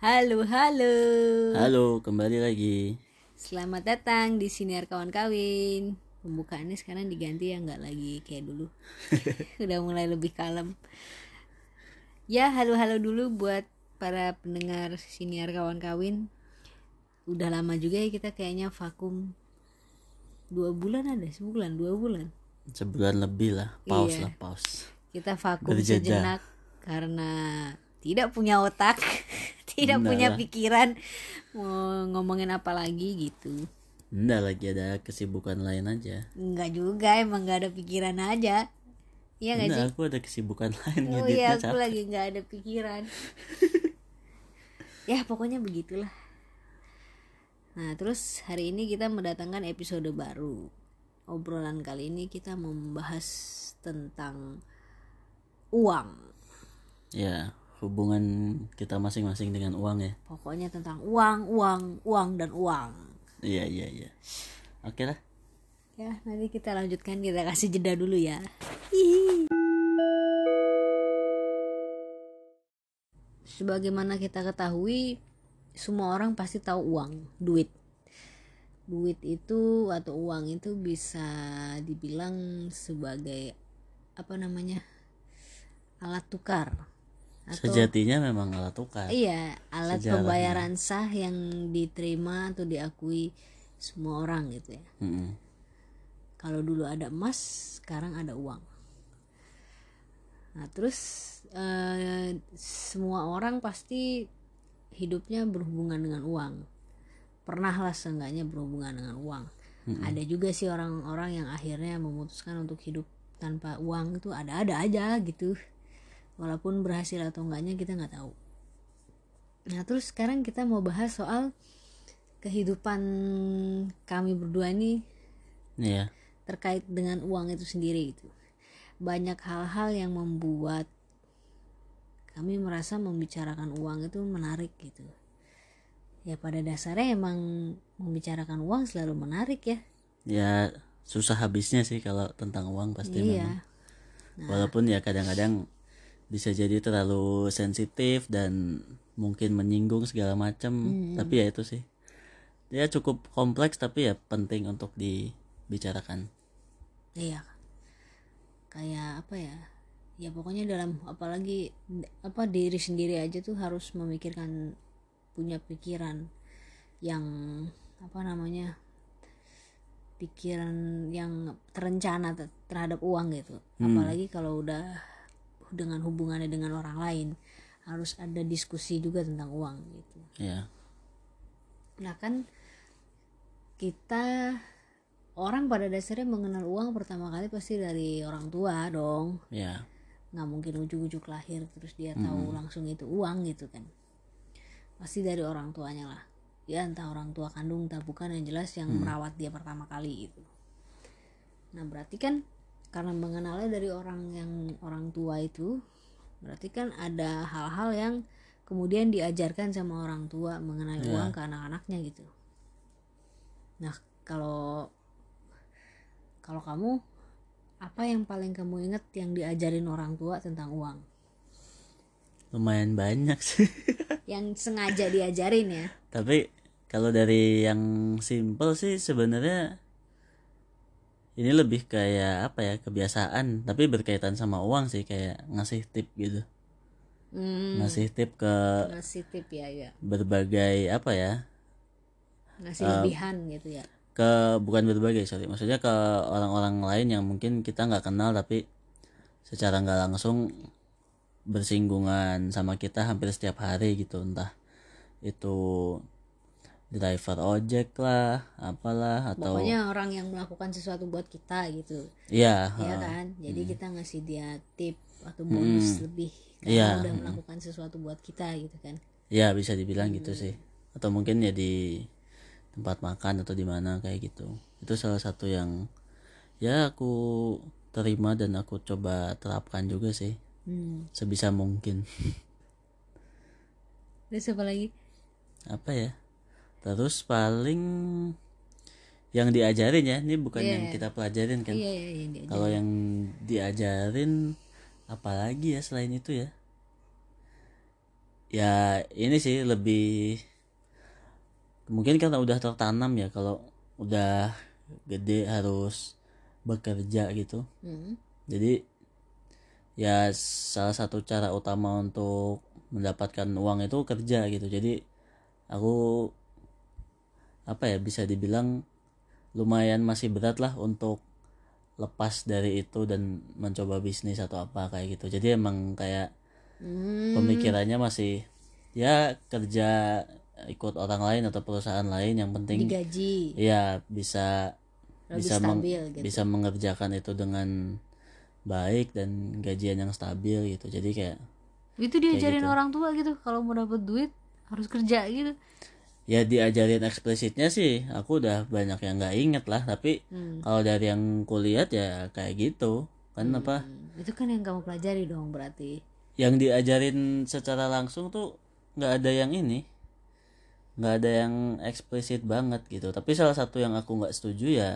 Halo, halo. Halo, kembali lagi. Selamat datang di Siniar Kawan Kawin. Pembukaannya sekarang diganti ya, nggak lagi kayak dulu. Udah mulai lebih kalem. Ya, halo-halo dulu buat para pendengar Siniar Kawan Kawin. Udah lama juga ya kita kayaknya vakum. Dua bulan ada, sebulan, dua bulan. Sebulan lebih lah, pause Iya. lah, pause. Kita vakum Berjeda. sejenak karena tidak punya otak, tidak Benar punya lah. pikiran mau ngomongin apa lagi gitu. Enggak lagi ada kesibukan lain aja. Enggak juga, emang nggak ada pikiran aja. Iya nggak sih? Aku ada kesibukan lain Oh iya, aku capek. lagi nggak ada pikiran. ya pokoknya begitulah. Nah terus hari ini kita mendatangkan episode baru. Obrolan kali ini kita membahas tentang uang. Ya, hubungan kita masing-masing dengan uang ya. Pokoknya tentang uang, uang, uang dan uang. Iya, iya, iya. Oke lah. Ya, nanti kita lanjutkan kita kasih jeda dulu ya. Sebagaimana kita ketahui, semua orang pasti tahu uang, duit. Duit itu atau uang itu bisa dibilang sebagai apa namanya? alat tukar. Atau Sejatinya memang alat tukar. Iya, alat pembayaran sah yang diterima atau diakui semua orang gitu ya. Mm-mm. Kalau dulu ada emas, sekarang ada uang. Nah, terus eh, semua orang pasti hidupnya berhubungan dengan uang. Pernah lah seenggaknya berhubungan dengan uang. Ada juga sih orang-orang yang akhirnya memutuskan untuk hidup tanpa uang itu ada-ada aja gitu. Walaupun berhasil atau enggaknya kita nggak tahu. Nah, terus sekarang kita mau bahas soal kehidupan kami berdua nih Iya. terkait dengan uang itu sendiri itu banyak hal-hal yang membuat kami merasa membicarakan uang itu menarik gitu ya pada dasarnya emang membicarakan uang selalu menarik ya Ya, susah habisnya sih kalau tentang uang pasti memang. iya Walaupun ya kadang-kadang bisa jadi terlalu sensitif dan mungkin menyinggung segala macam, tapi ya itu sih. Ya cukup kompleks tapi ya penting untuk dibicarakan. iya. Kayak apa ya? Ya pokoknya dalam apalagi apa diri sendiri aja tuh harus memikirkan punya pikiran yang apa namanya pikiran yang terencana ter- terhadap uang gitu. Apalagi kalau udah dengan hubungannya dengan orang lain harus ada diskusi juga tentang uang gitu Ya. Nah kan kita orang pada dasarnya mengenal uang pertama kali pasti dari orang tua dong. Ya. Nggak mungkin ujuk-ujuk lahir terus dia tahu langsung itu uang gitu kan. Pasti dari orang tuanya lah. Ya entah orang tua kandung entah bukan yang jelas yang merawat dia pertama kali itu. Nah berarti kan karena mengenalnya dari orang yang orang tua itu berarti kan ada hal-hal yang kemudian diajarkan sama orang tua mengenai Ya. uang ke anak-anaknya gitu. Nah kalau kalau kamu apa yang paling kamu ingat yang diajarin orang tua tentang uang? Lumayan banyak sih. Yang sengaja diajarin ya? tapi kalau dari yang simple sih sebenarnya ini lebih kayak apa ya kebiasaan tapi berkaitan sama uang sih kayak ngasih tip gitu. Hmm, ngasih tip ke ngasih tip ya ya, berbagai apa ya ngasih lebihan gitu ya. ke bukan berbagai sorry. Maksudnya ke orang-orang lain yang mungkin kita nggak kenal tapi secara nggak langsung bersinggungan sama kita hampir setiap hari gitu. Entah itu driver ojek lah apalah atau Pokoknya orang yang melakukan sesuatu buat kita gitu, iya ya ha. kan? Jadi kita ngasih dia tip atau bonus lebih karena Iya, udah melakukan sesuatu buat kita gitu kan? ya bisa dibilang gitu sih atau mungkin ya di tempat makan atau di mana kayak gitu itu salah satu yang ya aku terima dan aku coba terapkan juga sih Hmm. sebisa mungkin Terus apa lagi? apa ya terus paling yang diajarin ya ini bukan Iya, yang iya. kita pelajarin kan iya yang diajarin. kalau yang diajarin apalagi ya selain itu ya ya ini sih lebih mungkin karena udah tertanam ya kalau udah gede harus bekerja gitu Hmm. jadi ya salah satu cara utama untuk mendapatkan uang itu kerja gitu jadi aku apa ya bisa dibilang lumayan masih berat lah untuk lepas dari itu dan mencoba bisnis atau apa kayak gitu. Jadi emang kayak Hmm. pemikirannya masih ya kerja ikut orang lain atau perusahaan lain yang penting digaji. ya bisa lebih bisa meng- stabil gitu. bisa mengerjakan itu dengan baik dan gajian yang stabil gitu. Jadi kayak itu diajarin gitu. orang tua gitu. Kalau mau dapet duit harus kerja gitu ya diajarin eksplisitnya sih. Aku udah banyak yang nggak inget lah tapi Hmm. kalau dari yang kulihat ya kayak gitu. Kan apa? Hmm, itu kan yang kamu pelajari dong berarti. Yang diajarin secara langsung tuh nggak ada yang ini. Nggak ada yang eksplisit banget gitu. Tapi salah satu yang aku nggak setuju ya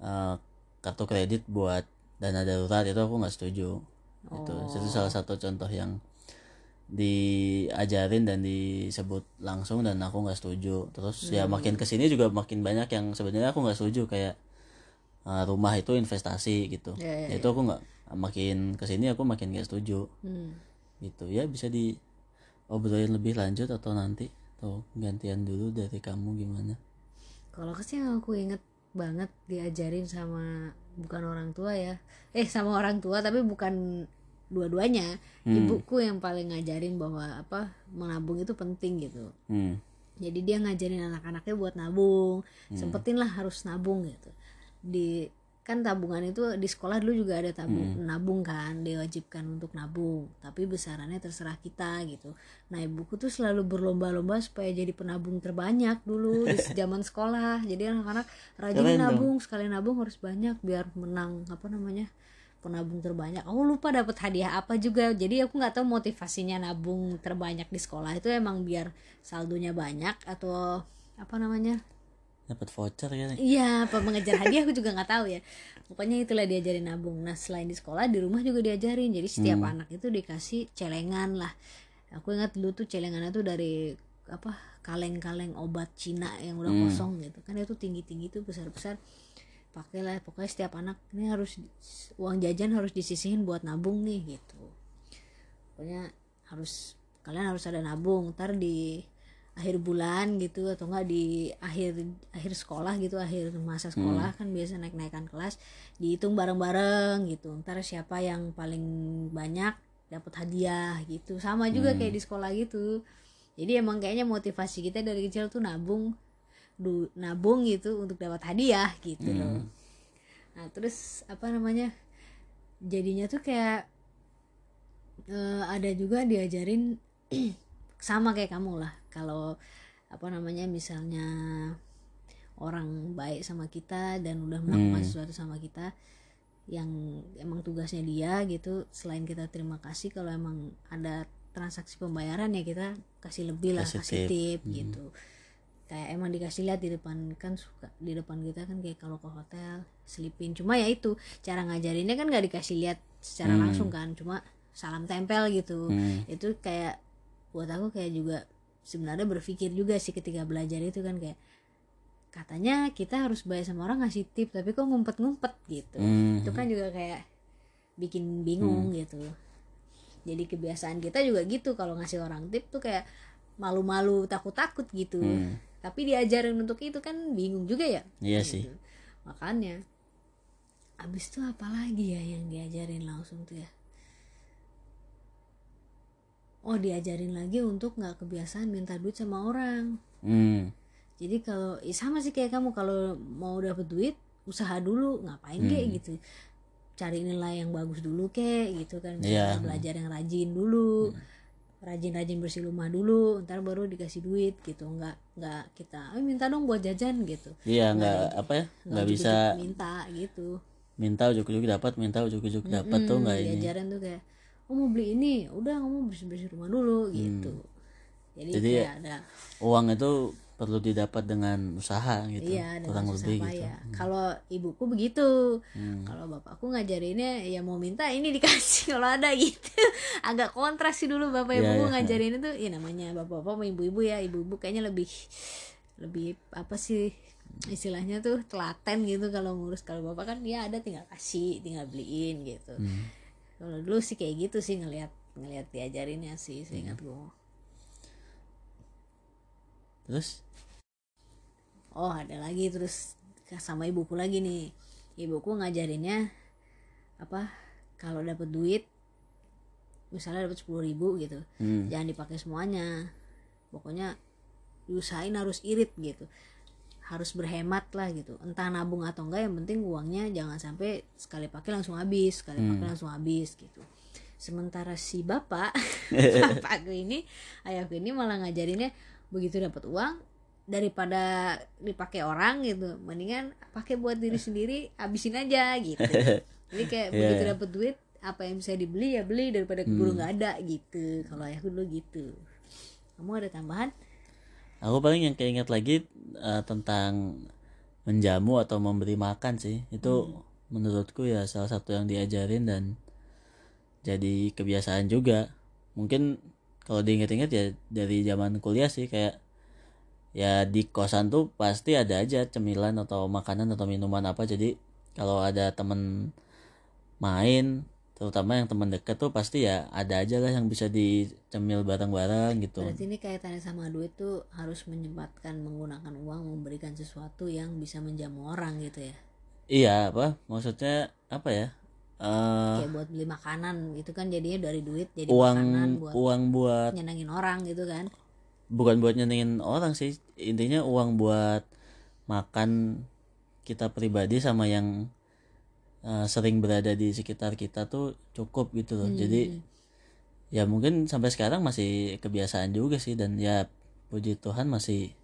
eh, kartu kredit buat dana darurat itu aku nggak setuju. Itu itu salah satu contoh yang diajarin dan disebut langsung dan aku nggak setuju. Terus ya makin ke sini juga makin banyak yang sebenarnya aku nggak setuju kayak eh, rumah itu investasi gitu. Ya, ya, Ya, itu aku nggak makin ke sini aku makin nggak setuju. Hmm. gitu. Ya bisa di obrolin lebih lanjut atau nanti atau gantian dulu dari kamu gimana? Kalau sih yang aku inget banget diajarin sama bukan orang tua ya. Eh sama orang tua tapi bukan dua-duanya. Ibuku yang paling ngajarin bahwa apa menabung itu penting gitu. Hmm. jadi dia ngajarin anak-anaknya buat nabung. Sempetin lah harus nabung gitu. Di kan tabungan itu di sekolah dulu juga ada tabung nabung kan diwajibkan untuk nabung. Tapi besarannya terserah kita gitu. Nah ibuku tuh selalu berlomba-lomba supaya jadi penabung terbanyak dulu di zaman sekolah. Jadi anak-anak rajin Keren dong. nabung sekali nabung harus banyak biar menang apa namanya penabung terbanyak. Aku lupa dapat hadiah apa juga. Jadi aku nggak tahu motivasinya nabung terbanyak di sekolah itu emang biar saldonya banyak atau apa namanya? Dapat voucher kan iya apa mengejar hadiah aku juga nggak tahu ya. Pokoknya itulah diajarin nabung. Nah selain di sekolah di rumah juga diajarin. Jadi setiap anak itu dikasih celengan lah. Aku ingat dulu tuh celengannya tuh dari apa kaleng-kaleng obat Cina yang udah kosong gitu. Kan itu tinggi-tinggi tuh besar-besar pakailah pokoknya setiap anak ini harus uang jajan harus disisihin buat nabung nih gitu. Pokoknya harus kalian harus ada nabung ntar di akhir bulan gitu atau enggak di akhir akhir sekolah gitu akhir masa sekolah kan biasa naik naikan kelas dihitung bareng bareng gitu. Ntar siapa yang paling banyak dapat hadiah gitu. Sama juga kayak di sekolah gitu. Jadi emang kayaknya motivasi kita dari kecil tuh nabung du, nabung gitu untuk dapat hadiah gitu loh. Nah terus apa namanya jadinya tuh kayak eh, ada juga diajarin sama kayak kamu lah. Kalau apa namanya misalnya orang baik sama kita dan udah melakukan sesuatu sama kita yang emang tugasnya dia gitu selain kita terima kasih kalau emang ada transaksi pembayaran ya kita kasih lebih lah Kasih kasih tip. tip, gitu kayak emang dikasih lihat di depan kan suka di depan kita kan kayak kalau ke hotel selipin. Cuma ya itu cara ngajarinnya kan nggak dikasih lihat secara langsung kan cuma salam tempel gitu. Hmm. itu kayak buat aku kayak juga sebenarnya berpikir juga sih ketika belajar itu kan kayak katanya kita harus bayar sama orang ngasih tip tapi kok ngumpet-ngumpet gitu. Hmm. itu kan juga kayak bikin bingung gitu. Jadi kebiasaan kita juga gitu kalau ngasih orang tip tuh kayak malu-malu takut-takut gitu. Hmm. Tapi diajarin untuk itu kan bingung juga ya iya sih gitu. makanya abis itu apa lagi ya yang diajarin langsung tuh ya oh diajarin lagi untuk nggak kebiasaan minta duit sama orang hmm. jadi kalau ya sama sih kayak kamu kalau mau dapet duit usaha dulu ngapain Hmm. gitu cari nilai yang bagus dulu kek gitu kan. Misalnya belajar yang rajin dulu rajin-rajin bersih rumah dulu ntar baru dikasih duit gitu. Nggak nggak kita "Eh, minta dong buat jajan gitu. Iya nggak apa ya nggak bisa minta gitu. minta ujuk-ujuk dapat minta ujuk-ujuk dapat tuh nggak ini. diajarin tuh kayak oh mau beli ini udah kamu bersih bersih rumah dulu gitu. Jadi, Hmm. Jadi kayak ada uang itu perlu didapat dengan usaha gitu iya kurang lebih gitu. Payah kalau ibuku begitu. Kalau bapakku ngajarinnya ya mau minta ini dikasih. Kalau ada gitu. Agak kontras sih dulu bapak Iya, ibu iya. ngajarin itu ya namanya bapak-bapak sama ibu-ibu ya. Ibu-ibu kayaknya lebih lebih apa sih istilahnya tuh telaten gitu kalau ngurus. Kalau bapak kan dia ada tinggal kasih tinggal beliin gitu. Hmm. kalau dulu sih kayak gitu sih ngelihat ngelihat diajarinnya sih Hmm. seingat gue terus? Oh ada lagi terus sama ibuku lagi nih. Ibuku ngajarinnya apa kalau dapat duit misalnya dapat sepuluh ribu gitu hmm. jangan dipakai semuanya. Pokoknya diusahain harus irit gitu. Harus berhemat lah gitu. Entah nabung atau enggak yang penting uangnya jangan sampai sekali pakai langsung habis sekali pakai langsung habis gitu. Sementara si bapak bapakku ini ayahku ini malah ngajarinnya begitu dapat uang daripada dipakai orang gitu mendingan pakai buat diri sendiri habisin aja gitu. Jadi kayak begitu Iya. dapat duit apa yang bisa dibeli ya beli daripada keburu nggak ada gitu. Kalau ayahku dulu gitu. Kamu ada tambahan? Aku paling yang keinget lagi eh, tentang menjamu atau memberi makan sih. Itu menurutku ya salah satu yang diajarin dan jadi kebiasaan juga. Mungkin kalau diinget-inget ya dari zaman kuliah sih kayak ya di kosan tuh pasti ada aja cemilan atau makanan atau minuman apa. Jadi kalau ada temen main terutama yang teman dekat tuh pasti ya ada aja lah yang bisa dicemil bareng-bareng gitu. Berarti ini kaitannya sama duit tuh harus menyempatkan menggunakan uang memberikan sesuatu yang bisa menjamu orang gitu ya? Iya apa? Maksudnya apa ya Eh kayak buat beli makanan itu kan jadinya dari duit jadi uang makanan buat uang buat nyenengin orang gitu kan. Bukan buat nyenengin orang sih intinya uang buat makan kita pribadi sama yang eh, sering berada di sekitar kita tuh cukup gitu loh. Jadi ya mungkin sampai sekarang masih kebiasaan juga sih dan ya puji Tuhan masih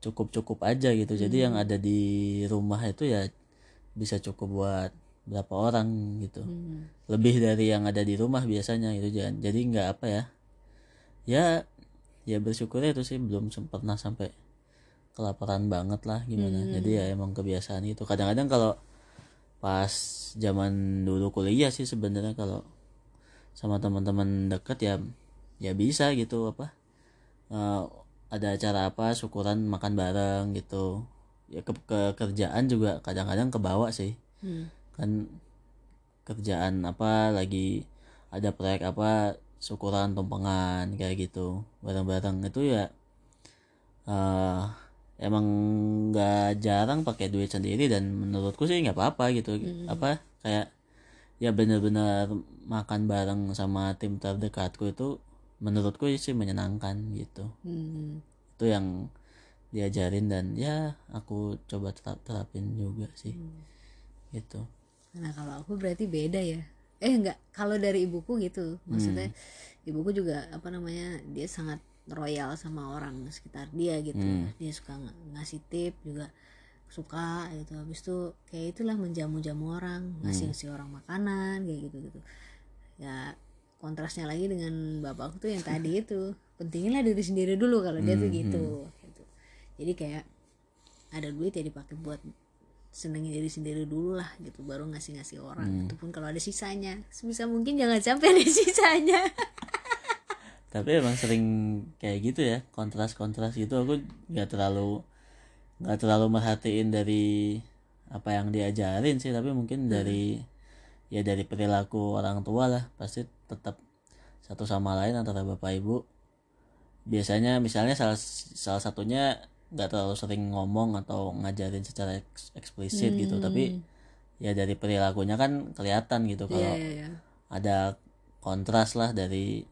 cukup cukup aja gitu. Jadi yang ada di rumah itu ya bisa cukup buat berapa orang gitu. Hmm. lebih dari yang ada di rumah biasanya gitu jangan jadi nggak apa ya. Ya ya bersyukur itu sih belum sem- pernah sampai kelaparan banget lah gimana. Jadi ya emang kebiasaan itu. Kadang-kadang kalau pas zaman dulu kuliah sih sebenarnya kalau sama teman-teman deket ya ya bisa gitu apa eh, ada acara apa syukuran makan bareng gitu. Ya ke, ke kerjaan juga kadang-kadang kebawa sih. Hmm. Kan kerjaan apa lagi ada proyek apa syukuran tumpengan kayak gitu bareng-bareng. Itu ya eh emang nggak jarang pakai duit sendiri dan menurutku sih nggak apa-apa gitu. Apa kayak ya bener-bener makan bareng sama tim terdekatku itu menurutku sih menyenangkan gitu. Hmm. itu yang diajarin dan ya aku coba terap- terapin juga sih. Gitu Nah kalau aku berarti beda ya. Eh enggak, kalau dari ibuku gitu. Maksudnya ibuku juga apa namanya dia sangat royal sama orang sekitar dia gitu. Dia suka ng- ngasih tip juga suka gitu. Habis itu kayak itulah menjamu-jamu orang, ngasih-ngasih orang makanan kayak gitu gitu. Ya kontrasnya lagi dengan bapakku tuh yang tadi itu pentinginlah diri sendiri dulu kalau dia tuh gitu gitu. Jadi kayak ada duit ya dipakai buat senengin diri sendiri dulu lah gitu baru ngasih-ngasih orang itu pun kalau ada sisanya. Sebisa mungkin jangan sampai ada sisanya. Tapi emang sering kayak gitu ya kontras-kontras gitu. Aku nggak terlalu nggak terlalu merhatiin dari apa yang diajarin sih tapi mungkin dari ya dari perilaku orang tua lah. Pasti tetap satu sama lain antara bapak ibu. Biasanya misalnya salah salah satunya nggak terlalu sering ngomong atau ngajarin secara eks- eksplisit gitu. Tapi ya dari perilakunya kan kelihatan gitu kalau Iya, iya. ada kontras lah dari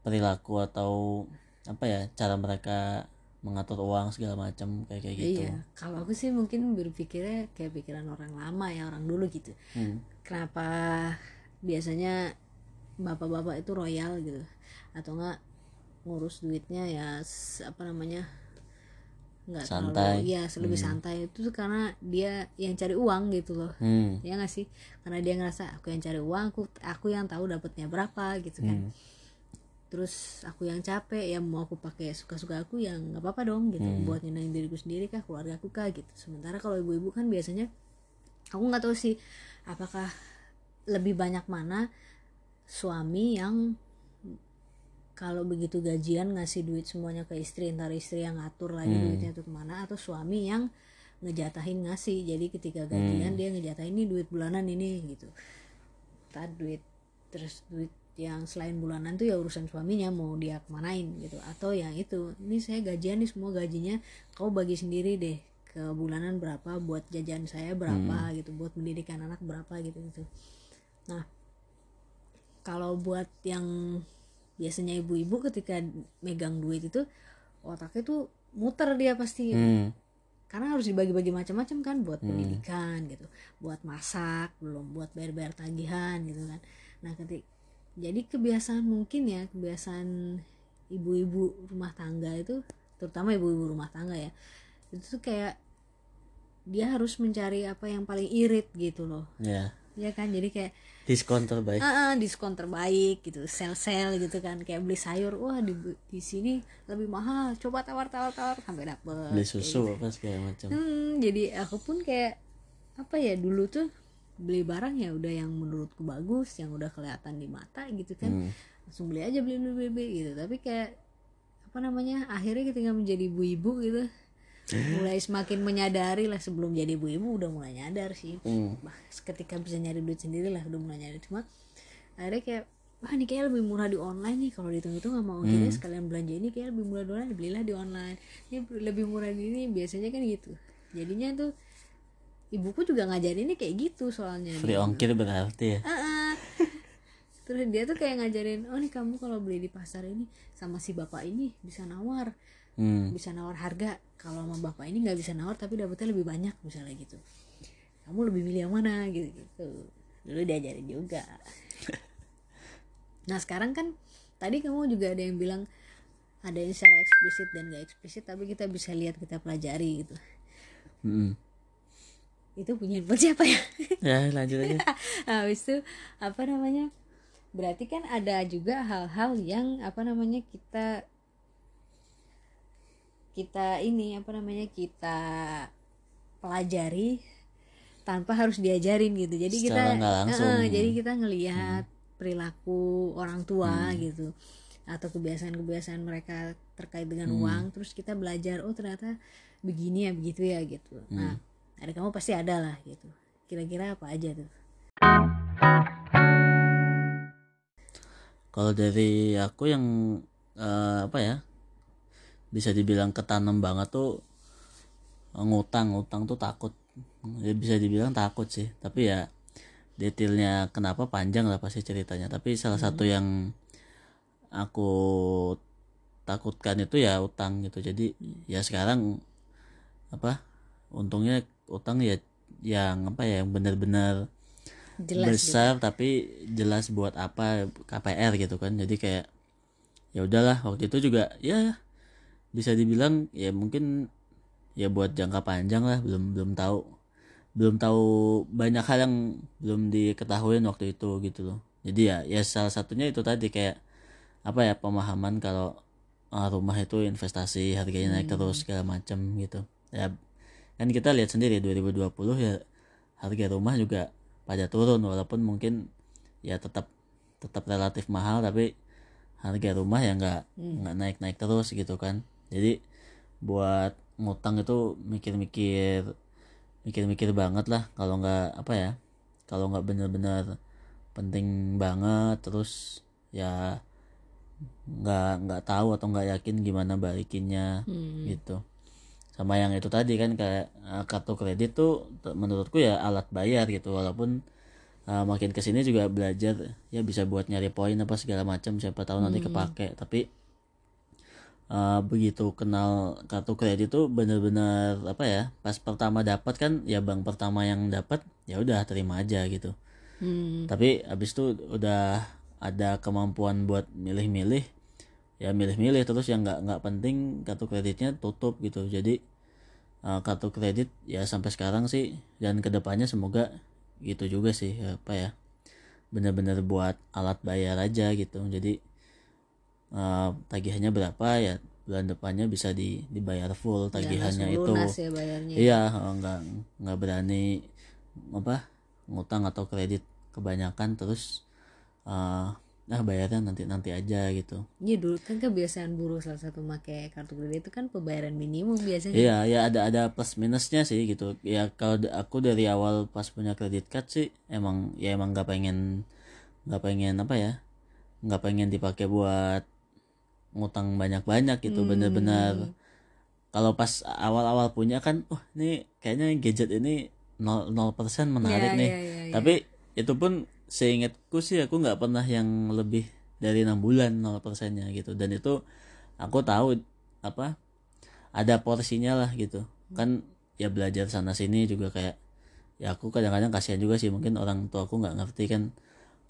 perilaku atau apa ya cara mereka mengatur uang segala macam kayak kayak gitu. Iya kalau aku sih mungkin berpikirnya kayak pikiran orang lama ya orang dulu gitu. Hmm. kenapa biasanya bapak-bapak itu royal gitu? Atau enggak ngurus duitnya ya apa namanya nggak Santai. terlalu ya lebih santai. Itu karena dia yang cari uang gitu loh. Hmm. ya nggak sih? Karena dia ngerasa aku yang cari uang aku aku yang tahu dapatnya berapa gitu kan. Hmm. terus aku yang capek ya mau aku pakai suka-suka aku yang nggak apa-apa dong gitu. Buat nyenengin diriku sendiri kah keluarga aku kah gitu. Sementara kalau ibu-ibu kan biasanya aku nggak tahu sih apakah lebih banyak mana suami yang kalau begitu gajian ngasih duit semuanya ke istri entar istri yang ngatur lagi duitnya tuh ke mana atau suami yang ngejatahin ngasih. Jadi ketika gajian dia ngejatahin ini duit bulanan ini gitu. Tak duit terus duit yang selain bulanan tuh ya urusan suaminya mau dia kemanain gitu. Atau yang itu ini saya gajian nih semua gajinya kau bagi sendiri deh ke bulanan berapa buat jajan saya berapa gitu buat pendidikan anak berapa gitu gitu. Nah kalau buat yang biasanya ibu-ibu ketika megang duit itu otaknya tuh muter dia pasti hmm. karena harus dibagi-bagi macam-macam kan buat pendidikan gitu buat masak belum buat bayar-bayar tagihan gitu kan. Nah ketik jadi kebiasaan mungkin ya kebiasaan ibu-ibu rumah tangga itu terutama ibu-ibu rumah tangga ya itu tuh kayak dia harus mencari apa yang paling irit gitu loh. Ya ya kan jadi kayak diskon terbaik ah, diskon terbaik gitu sel sel gitu kan kayak beli sayur wah di di sini lebih mahal coba tawar tawar tawar sampai dapet beli susu apa segala macam Hmm, jadi aku pun kayak apa ya dulu tuh beli barang ya udah yang menurutku bagus, yang udah kelihatan di mata gitu kan. Hmm. Langsung beli aja beli beli beli gitu. Tapi kayak apa namanya? Akhirnya ketika menjadi ibu-ibu gitu mulai semakin menyadari lah sebelum jadi ibu-ibu udah mulai nyadar sih. Hmm. Bah, ketika bisa nyari duit sendiri lah udah mulai nyadar. Cuma akhirnya kayak wah ini kayak lebih murah di online nih kalau dihitung-hitung sama ongkirnya sekalian belanja ini kayak lebih murah di online belilah di online. Ini lebih murah di ini biasanya kan gitu. Jadinya tuh ibuku juga ngajarin ini kayak gitu soalnya. Free ongkir berarti ya? Ah, ah. terus dia tuh kayak ngajarin oh nih kamu kalau beli di pasar ini sama si bapak ini bisa nawar. Hmm. bisa nawar harga kalau sama bapak ini nggak bisa nawar tapi dapetnya lebih banyak misalnya gitu. Kamu lebih milih yang mana? Gitu gitu. Dulu diajarin juga. Nah sekarang kan tadi kamu juga ada yang bilang ada yang secara eksplisit dan gak eksplisit tapi kita bisa lihat kita pelajari gitu. Hmm. itu punya handphone siapa ya? Ya lanjut aja. Habis itu apa namanya? Berarti kan ada juga hal-hal yang apa namanya kita kita ini apa namanya kita pelajari tanpa harus diajarin gitu. Jadi kita Secara nggak langsung. Eh, jadi kita ngelihat perilaku orang tua gitu atau kebiasaan-kebiasaan mereka terkait dengan uang terus kita belajar oh ternyata begini ya begitu ya gitu. Nah ada kamu pasti ada lah gitu. Kira-kira apa aja tuh? Kalau dari aku yang eh, apa ya bisa dibilang ketanam banget tuh eh, ngutang ngutang tuh takut. Ya bisa dibilang takut sih tapi ya detailnya kenapa panjang lah pasti ceritanya. Tapi salah satu yang aku takutkan itu ya utang gitu. Jadi ya sekarang apa untungnya utang ya yang apa ya yang benar-benar jelas gitu. besar tapi jelas buat apa KPR gitu kan. Jadi kayak ya udahlah waktu itu juga ya bisa dibilang ya mungkin ya buat jangka panjang lah belum belum tahu. Belum tahu banyak hal yang belum diketahui waktu itu gitu loh. Jadi ya ya salah satunya itu tadi kayak apa ya pemahaman kalau ah, rumah itu investasi harganya naik terus segala macam gitu. Ya kan kita lihat sendiri 2020 ya harga rumah juga pada turun walaupun mungkin ya tetap tetap relatif mahal tapi harga rumah ya nggak nggak naik naik terus gitu kan jadi buat ngutang itu mikir-mikir mikir-mikir banget lah. Kalau nggak apa ya kalau nggak bener-bener penting banget terus ya nggak nggak tahu atau nggak yakin gimana balikinnya gitu. Sama yang itu tadi kan kayak eh, kartu kredit tuh menurutku ya alat bayar gitu. Walaupun eh, makin ke sini juga belajar ya bisa buat nyari poin apa segala macam siapa tahu nanti kepake. Tapi eh, begitu kenal kartu kredit tuh bener-bener apa ya pas pertama dapat kan ya bank pertama yang dapat ya udah terima aja gitu. Hmm. tapi abis itu udah ada kemampuan buat milih-milih ya milih-milih terus yang nggak nggak penting kartu kreditnya tutup gitu. Jadi eh, kartu kredit ya sampai sekarang sih dan ke depannya semoga gitu juga sih apa ya bener-bener buat alat bayar aja gitu. Jadi uh, tagihannya berapa? Ya bulan depannya bisa di dibayar full tagihannya langsung itu. ya bayarnya. Iya uh, nggak nggak berani apa ngutang atau kredit kebanyakan terus uh, nah bayarnya nanti nanti aja gitu. Iya dulu kan kebiasaan buruh salah satu pakai kartu kredit itu kan pembayaran minimum biasanya. iya ya ada ada plus minusnya sih gitu. Ya kalau aku dari awal pas punya kredit card sih emang ya emang nggak pengen nggak pengen apa ya nggak pengen dipakai buat ngutang banyak-banyak gitu Hmm. bener-bener kalau pas awal-awal punya kan wah ini kayaknya gadget ini 0% menarik Iya, nih iya, iya, iya. tapi itu pun seingatku sih aku nggak pernah yang lebih dari enam bulan 0% nya gitu dan itu aku tahu apa ada porsinya lah gitu kan ya belajar sana sini juga kayak ya aku kadang-kadang kasihan juga sih mungkin orang tua aku nggak ngerti kan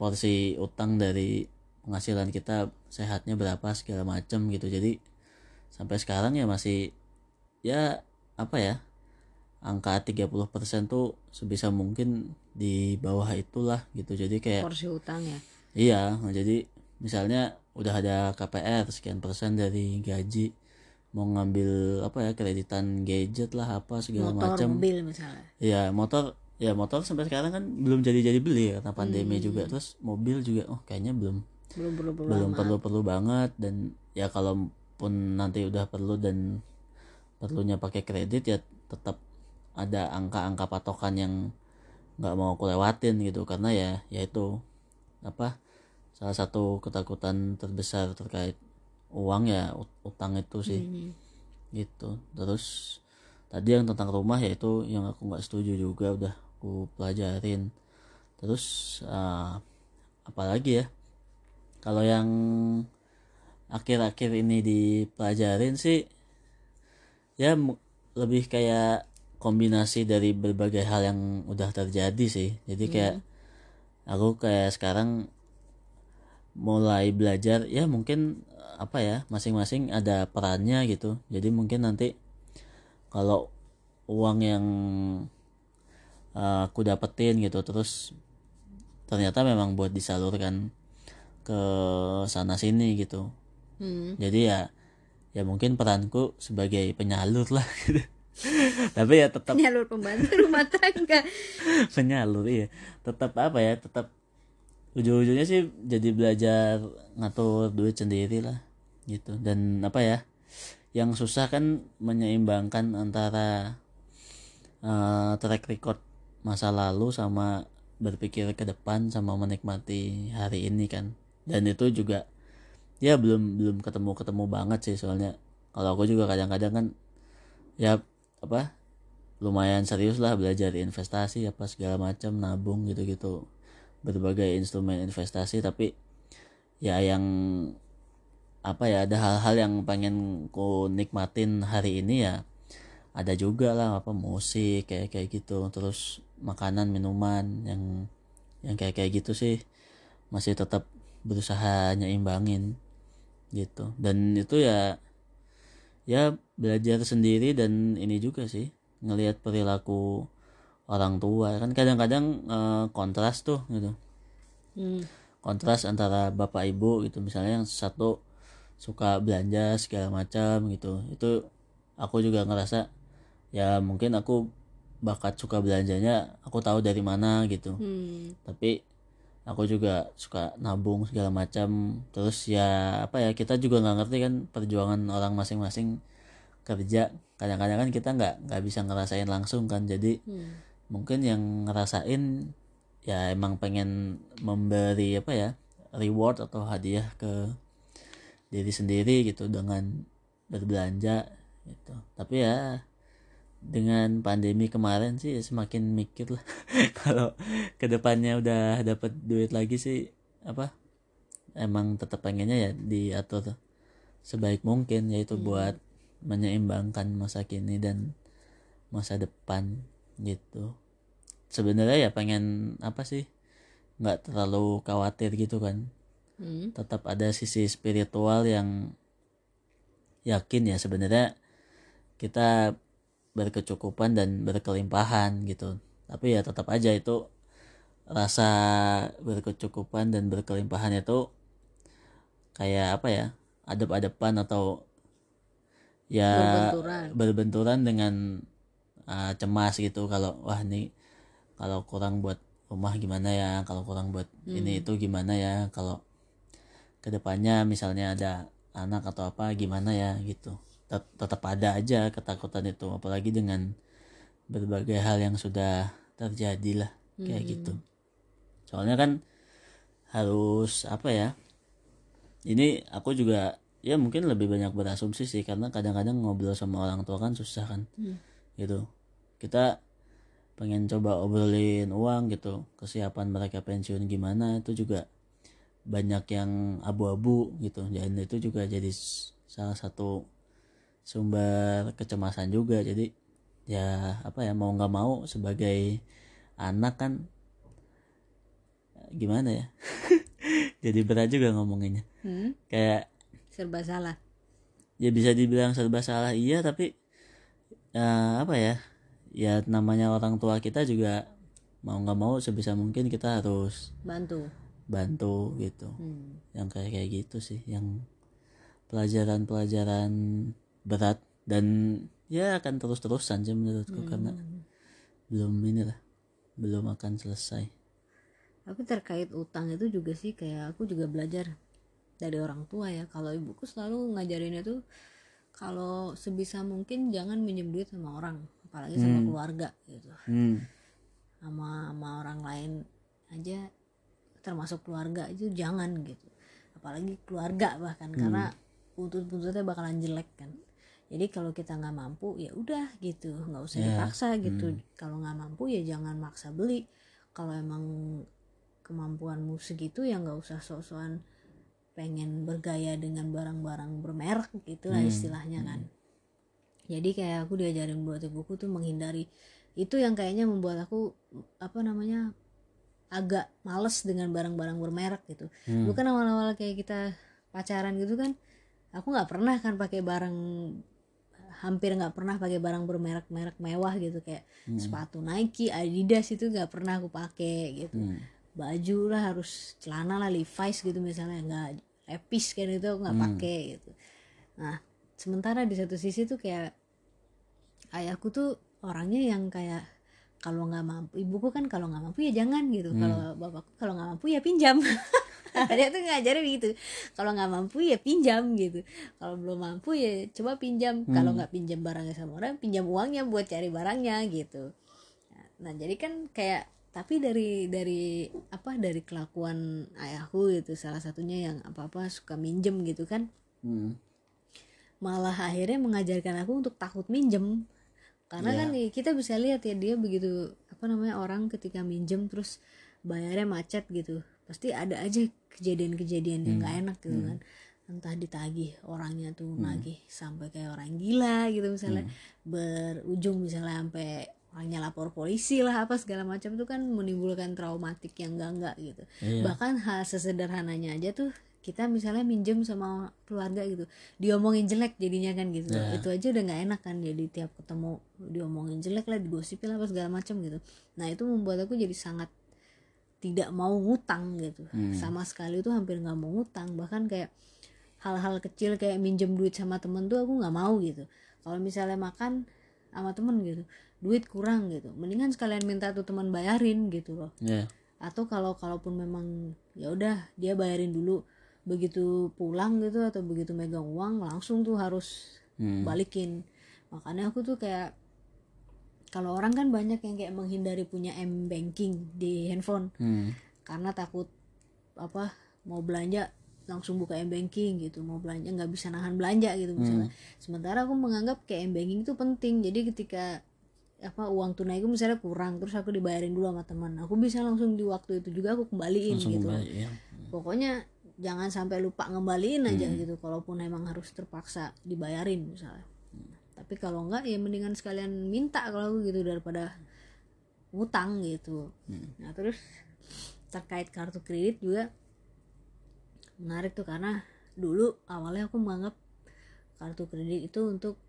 porsi utang dari penghasilan kita sehatnya berapa segala macam gitu jadi sampai sekarang ya masih ya apa ya angka 30% tuh sebisa mungkin di bawah itulah gitu jadi kayak Porsi utang ya. iya nah jadi misalnya udah ada KPR sekian persen dari gaji mau ngambil apa ya kreditan gadget lah apa segala Motor, macam mobil misalnya. ya motor ya motor sampai sekarang kan belum jadi jadi beli ya, karena pandemi Hmm. juga terus mobil juga oh kayaknya belum Belum perlu perlu belum perlu perlu banget dan ya kalaupun nanti udah perlu dan perlunya pakai kredit ya tetap ada angka-angka patokan yang nggak mau aku lewatin gitu. Karena ya yaitu apa salah satu ketakutan terbesar terkait uang ya ut- utang itu sih. Hmm. gitu. Terus tadi yang tentang rumah ya itu yang aku nggak setuju juga udah aku pelajarin. Terus ah, apalagi ya kalau yang akhir-akhir ini dipelajarin sih ya lebih kayak kombinasi dari berbagai hal yang udah terjadi sih. Jadi kayak aku kayak sekarang mulai belajar ya mungkin apa ya masing-masing ada perannya gitu. Jadi mungkin nanti kalau uang yang uh, aku dapetin gitu terus ternyata memang buat disalurkan ke sana sini gitu Hmm. jadi ya ya mungkin peranku sebagai penyalur lah gitu. tapi ya tetap Penyalur pembantu rumah tangga. penyalur iya tetap apa ya tetap ujung-ujungnya sih jadi belajar ngatur duit sendiri lah gitu dan apa ya yang susah kan menyeimbangkan antara eh, track record masa lalu sama berpikir ke depan sama menikmati hari ini kan dan itu juga ya belum belum ketemu ketemu banget sih soalnya. Kalau aku juga kadang-kadang kan ya apa lumayan serius lah belajar investasi apa segala macam nabung gitu-gitu. Berbagai instrumen investasi tapi ya yang apa ya ada hal-hal yang pengen ku nikmatin hari ini ya ada juga lah apa musik kayak kayak gitu. Terus makanan minuman yang yang kayak kayak gitu sih masih tetap berusaha nyeimbangin gitu. Dan itu ya ya belajar sendiri dan ini juga sih ngelihat perilaku orang tua. Kan kadang-kadang eh, kontras tuh gitu. Hmm. kontras antara bapak ibu gitu. Misalnya yang satu suka belanja segala macam gitu. Itu aku juga ngerasa ya mungkin aku bakat suka belanjanya aku tahu dari mana gitu. Hmm. tapi aku juga suka nabung segala macam. Terus ya apa ya kita juga nggak ngerti kan perjuangan orang masing-masing kerja. Kadang-kadang kan kita nggak nggak bisa ngerasain langsung kan. Jadi Hmm. mungkin yang ngerasain ya emang pengen memberi apa ya reward atau hadiah ke diri sendiri gitu dengan berbelanja gitu. Tapi ya dengan pandemi kemarin sih semakin mikir lah. Kalau ke depannya udah dapat duit lagi sih apa emang tetap pengennya ya diatur sebaik mungkin yaitu buat menyeimbangkan masa kini dan masa depan gitu. Sebenarnya ya pengen apa sih nggak terlalu khawatir gitu kan. Hmm. tetap ada sisi spiritual yang yakin ya sebenarnya kita berkecukupan dan berkelimpahan gitu. Tapi ya tetap aja itu rasa berkecukupan dan berkelimpahan itu kayak apa ya adep-adepan atau ya Berbenturan. berbenturan dengan uh, cemas gitu. Kalau wah nih kalau kurang buat rumah gimana ya? Kalau kurang buat ini itu gimana ya? Kalau ke depannya misalnya ada anak atau apa gimana ya? Gitu Tet- tetap ada aja ketakutan itu apalagi dengan berbagai hal yang sudah terjadi lah kayak gitu. Soalnya kan harus apa ya ini aku juga ya mungkin lebih banyak berasumsi sih karena kadang-kadang ngobrol sama orang tua kan susah kan gitu. Kita pengen coba obrolin uang gitu kesiapan mereka pensiun gimana itu juga banyak yang abu-abu gitu. Dan itu juga jadi salah satu sumber kecemasan juga. Jadi ya apa ya mau nggak mau sebagai anak kan gimana ya? Jadi berat juga ngomonginnya. Hmm? kayak serba salah. ya bisa dibilang serba salah iya tapi ya apa ya? Ya namanya orang tua kita juga mau nggak mau sebisa mungkin kita harus bantu. bantu gitu. Hmm. yang kayak kayak gitu sih yang pelajaran-pelajaran berat dan ya akan terus-terusan sih menurutku karena belum inilah belum akan selesai. Tapi terkait utang itu juga sih kayak aku juga belajar dari orang tua ya. Kalau ibuku selalu ngajarinnya tuh kalau sebisa mungkin jangan minjem duit sama orang apalagi sama keluarga gitu. Hmm. Sama sama orang lain aja termasuk keluarga itu jangan gitu. Apalagi keluarga bahkan karena buntut-buntutnya bakalan jelek kan jadi kalau kita nggak mampu ya udah gitu. Nggak usah Ya, dipaksa gitu. kalau nggak mampu ya jangan maksa beli. Kalau emang kemampuanmu segitu ya nggak usah sok-sokan pengen bergaya dengan barang-barang bermerek gitu lah istilahnya kan. Jadi kayak aku diajarin buat ibuku tuh menghindari. Itu yang kayaknya membuat aku apa namanya agak males dengan barang-barang bermerek gitu. Bukan awal-awal kayak kita pacaran gitu kan aku nggak pernah kan pakai barang hampir nggak pernah pakai barang bermerek-merek mewah gitu kayak sepatu Nike Adidas itu nggak pernah aku pakai gitu. Hmm. baju lah harus celana lah Levi's gitu misalnya nggak lepis kan itu aku nggak pakai gitu. Nah sementara di satu sisi tuh kayak ayahku tuh orangnya yang kayak kalau nggak mampu ibuku kan kalau nggak mampu ya jangan gitu. Kalau bapakku kalau nggak mampu ya pinjam dia tuh ngajarin gitu kalau nggak mampu ya pinjam gitu. Kalau belum mampu ya coba pinjam. Kalau nggak pinjam barangnya sama orang pinjam uangnya buat cari barangnya gitu. Nah jadi kan kayak tapi dari dari apa dari kelakuan ayahku gitu salah satunya yang apa apa suka minjem gitu kan. Hmm. malah akhirnya mengajarkan aku untuk takut minjem. Karena kan nih, kita bisa lihat ya dia begitu apa namanya orang ketika minjem terus bayarnya macet gitu pasti ada aja kejadian-kejadian yang nggak enak gitu kan. Entah ditagih orangnya tuh nagih sampai kayak orang gila gitu misalnya. Berujung misalnya sampai orangnya lapor polisi lah apa segala macam tuh kan menimbulkan traumatik yang enggak enggak gitu. Iya. bahkan hal sesederhananya aja tuh kita misalnya minjem sama keluarga gitu diomongin jelek jadinya kan gitu. Itu aja udah nggak enak kan jadi tiap ketemu diomongin jelek lah digosipin lah apa segala macam gitu. Nah itu membuat aku jadi sangat tidak mau ngutang gitu. Sama sekali tuh hampir nggak mau ngutang. Bahkan kayak hal-hal kecil kayak minjem duit sama temen tuh aku nggak mau gitu. Kalau misalnya makan sama temen gitu duit kurang gitu. Mendingan sekalian minta tuh teman bayarin gitu loh. Ya atau kalau kalaupun memang ya udah dia bayarin dulu. Begitu pulang gitu atau begitu megang uang langsung tuh harus Hmm. balikin. Makanya aku tuh kayak kalau orang kan banyak yang kayak menghindari punya m banking di handphone. Hmm. karena takut apa mau belanja langsung buka m banking gitu. Mau belanja nggak bisa nahan belanja gitu misalnya. Sementara aku menganggap kayak m banking itu penting. Jadi ketika apa uang tunai itu misalnya kurang terus aku dibayarin dulu sama teman. Aku bisa langsung di waktu itu juga aku kembaliin langsung gitu kembali ya pokoknya jangan sampai lupa ngembaliin aja gitu kalaupun emang harus terpaksa dibayarin misalnya tapi kalau enggak ya mendingan sekalian minta kalau gitu daripada ngutang gitu. Nah terus terkait kartu kredit juga menarik tuh karena dulu awalnya aku menganggap kartu kredit itu untuk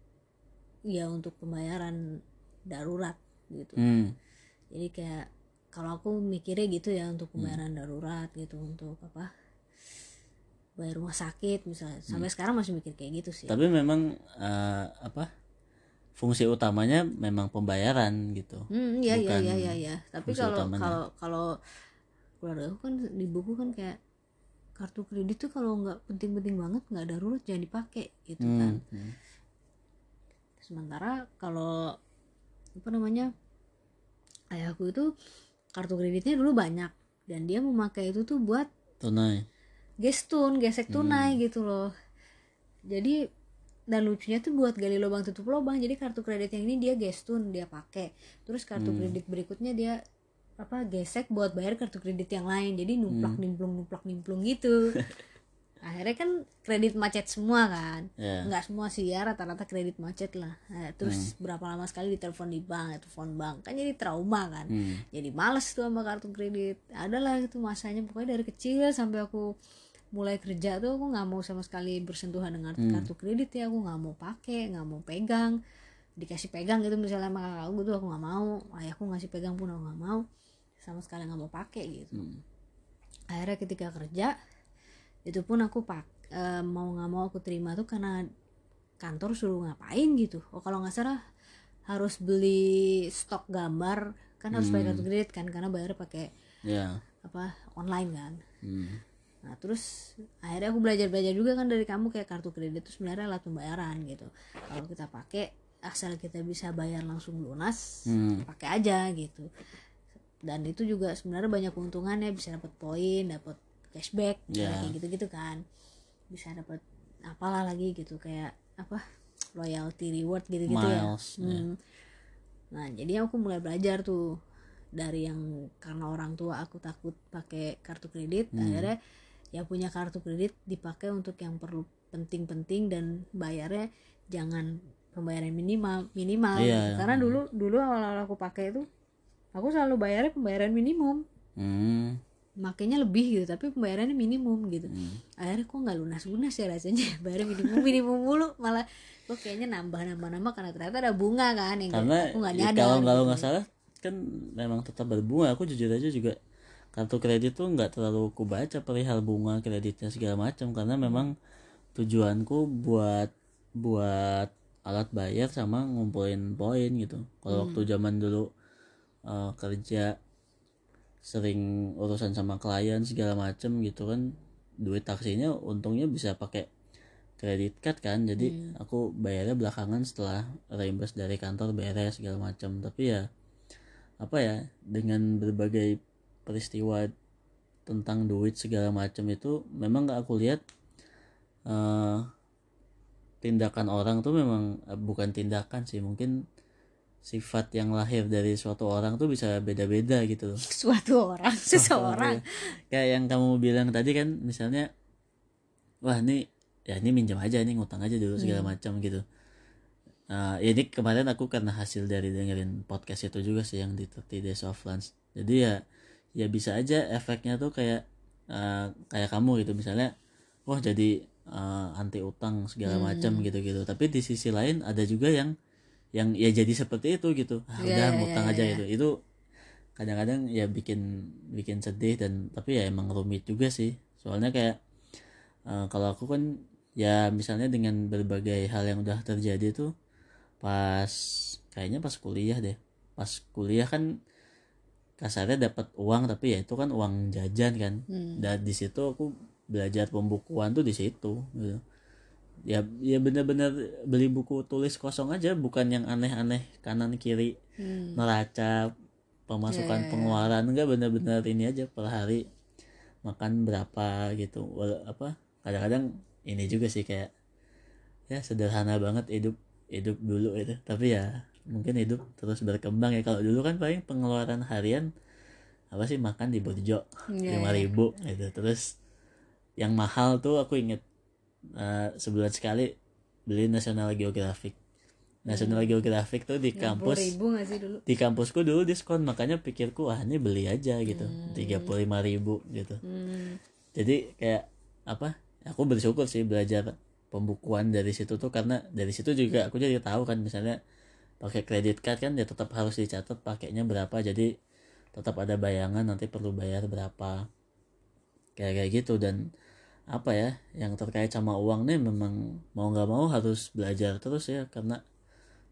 ya untuk pembayaran darurat gitu. Hmm. jadi kayak kalau aku mikirnya gitu ya untuk pembayaran darurat gitu untuk apa bayar rumah sakit misalnya. Sampai sekarang masih mikir kayak gitu sih. Tapi memang eh, apa fungsi utamanya memang pembayaran gitu Hmm, iya iya Bukan iya iya iya. Tapi kalau utamanya. kalau kalau keluarga aku kan di buku kan kayak kartu kredit tuh kalau nggak penting-penting banget nggak darurat jangan dipakai gitu kan. Hmm, hmm. Sementara kalau apa namanya ayahku itu kartu kreditnya dulu banyak dan dia memakai itu tuh buat tunai gestun, gesek tunai Hmm. gitu loh. Jadi dan lucunya tuh buat gali lubang tutup lubang. Jadi kartu kredit yang ini dia gestun, dia pakai. Terus kartu Hmm. kredit berikutnya dia apa gesek buat bayar kartu kredit yang lain. Jadi numplak Hmm. nimplung numplak nimplung gitu. Akhirnya kan kredit macet semua kan. ya Nggak semua sih ya rata-rata kredit macet lah. Nah, terus Hmm. berapa lama sekali ditelepon di bank, telepon bank. Kan jadi trauma kan Hmm. jadi males tuh sama kartu kredit adalah itu masanya pokoknya dari kecil sampai aku mulai kerja tuh aku nggak mau sama sekali bersentuhan dengan Hmm. kartu kredit ya aku nggak mau pakai nggak mau pegang dikasih pegang gitu misalnya sama kakak aku tuh aku nggak mau ayahku ngasih pegang pun aku nggak mau sama sekali nggak mau pakai gitu Hmm. akhirnya ketika kerja itu pun aku pak eh, mau nggak mau aku terima tuh karena kantor suruh ngapain gitu oh kalau nggak salah harus beli stok gambar kan harus pakai Hmm. kartu kredit kan karena bayar pakai ya apa online kan Hmm. Nah terus akhirnya aku belajar belajar juga kan dari kamu kayak kartu kredit itu sebenarnya alat pembayaran gitu kalau kita pakai asal kita bisa bayar langsung lunas Hmm. pakai aja gitu dan itu juga sebenarnya banyak keuntungannya bisa dapat poin dapat cashback Ya. kayak gitu gitu kan bisa dapat apalah lagi gitu kayak apa loyalty reward gitu gitu ya Miles, ya. Hmm. nah jadi aku mulai belajar tuh dari yang karena orang tua aku takut pakai kartu kredit Hmm. akhirnya ya punya kartu kredit dipakai untuk yang perlu penting-penting dan bayarnya jangan pembayaran minimal minimal Iya. gitu. karena dulu dulu awal-awal aku pakai itu aku selalu bayarnya pembayaran minimum Hmm. makanya lebih gitu tapi pembayarannya minimum gitu Hmm. akhirnya kok nggak lunas lunas ya rasanya bayar minimum minimum mulu malah kok kayaknya nambah nambah nambah karena ternyata ada bunga kan yang karena aku nggak ya, nyadar kalau kalau gitu. nggak salah kan memang tetap berbunga aku jujur aja juga kartu kredit tuh nggak terlalu ku baca perihal bunga kreditnya segala macam karena memang tujuanku buat buat alat bayar sama ngumpulin poin gitu. Kalau waktu zaman dulu eh, kerja sering urusan sama klien segala macem gitu kan duit taksinya untungnya bisa pakai kredit card kan jadi aku bayarnya belakangan setelah reimburse dari kantor beres segala macam tapi ya apa ya dengan berbagai peristiwa tentang duit segala macam itu memang gak aku lihat eh, tindakan orang tuh memang eh, bukan tindakan sih mungkin sifat yang lahir dari suatu orang tuh bisa beda-beda gitu loh. Suatu orang seseorang. Kayak yang kamu bilang tadi kan misalnya wah ini ya ini minjam aja nih ngutang aja dulu segala macam gitu. Nah, ya ini kemarin aku karena hasil dari dengerin podcast itu juga sih yang di 30 Days of Lunch. Jadi ya ya bisa aja efeknya tuh kayak eh, kayak kamu gitu. Misalnya wah jadi eh, anti utang segala macam gitu-gitu. Tapi di sisi lain ada juga yang yang ya jadi seperti itu gitu. Ah, Iya, udah iya, ngutang iya, aja iya. gitu. Itu kadang-kadang ya bikin bikin sedih dan tapi ya emang rumit juga sih. Soalnya kayak eh, kalau aku kan ya misalnya dengan berbagai hal yang udah terjadi tuh pas kayaknya pas kuliah deh. Pas kuliah kan kasarnya dapat uang tapi ya itu kan uang jajan kan Hmm. dan di situ aku belajar pembukuan tuh di situ gitu ya ya bener-bener beli buku tulis kosong aja bukan yang aneh-aneh kanan kiri Hmm. neraca pemasukan Ya, ya, ya. pengeluaran enggak bener-bener ini aja per hari makan berapa gitu Wala- apa kadang-kadang ini juga sih kayak ya sederhana banget hidup hidup dulu itu tapi ya mungkin hidup terus berkembang ya. Kalau dulu kan paling pengeluaran harian apa sih makan di Burjo Iya, lima iya. ribu gitu. Terus yang mahal tuh aku inget eh, sebulan sekali beli National Geographic. National Geographic tuh di kampus ribu gak sih dulu? di kampusku dulu diskon makanya pikirku wah ini beli aja gitu. Tiga puluh lima ribu gitu. Hmm. jadi kayak apa aku bersyukur sih belajar pembukuan dari situ tuh karena dari situ juga aku jadi tahu kan misalnya pakai kredit card kan ya tetap harus dicatat pakainya berapa. Jadi tetap ada bayangan nanti perlu bayar berapa. Kayak kayak gitu. Dan apa ya yang terkait sama uang nih memang mau nggak mau harus belajar terus ya. Karena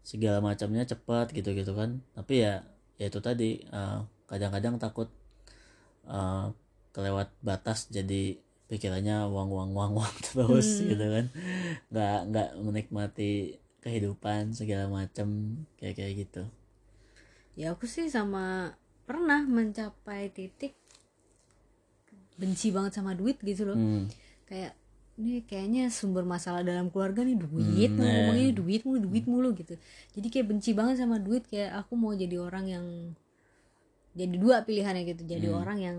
segala macamnya cepat gitu gitu kan. Tapi ya ya itu tadi uh, kadang-kadang takut uh, kelewat batas. Jadi pikirannya uang uang uang uang terus Hmm. gitu kan. Nggak nggak menikmati kehidupan segala macam kayak kayak gitu ya aku sih sama pernah mencapai titik benci banget sama duit gitu loh hmm. kayak ini kayaknya sumber masalah dalam keluarga nih duit Hmm, iya. ngomongnya duit mulu duit mulu gitu jadi kayak benci banget sama duit kayak aku mau jadi orang yang jadi dua pilihannya gitu jadi Hmm. orang yang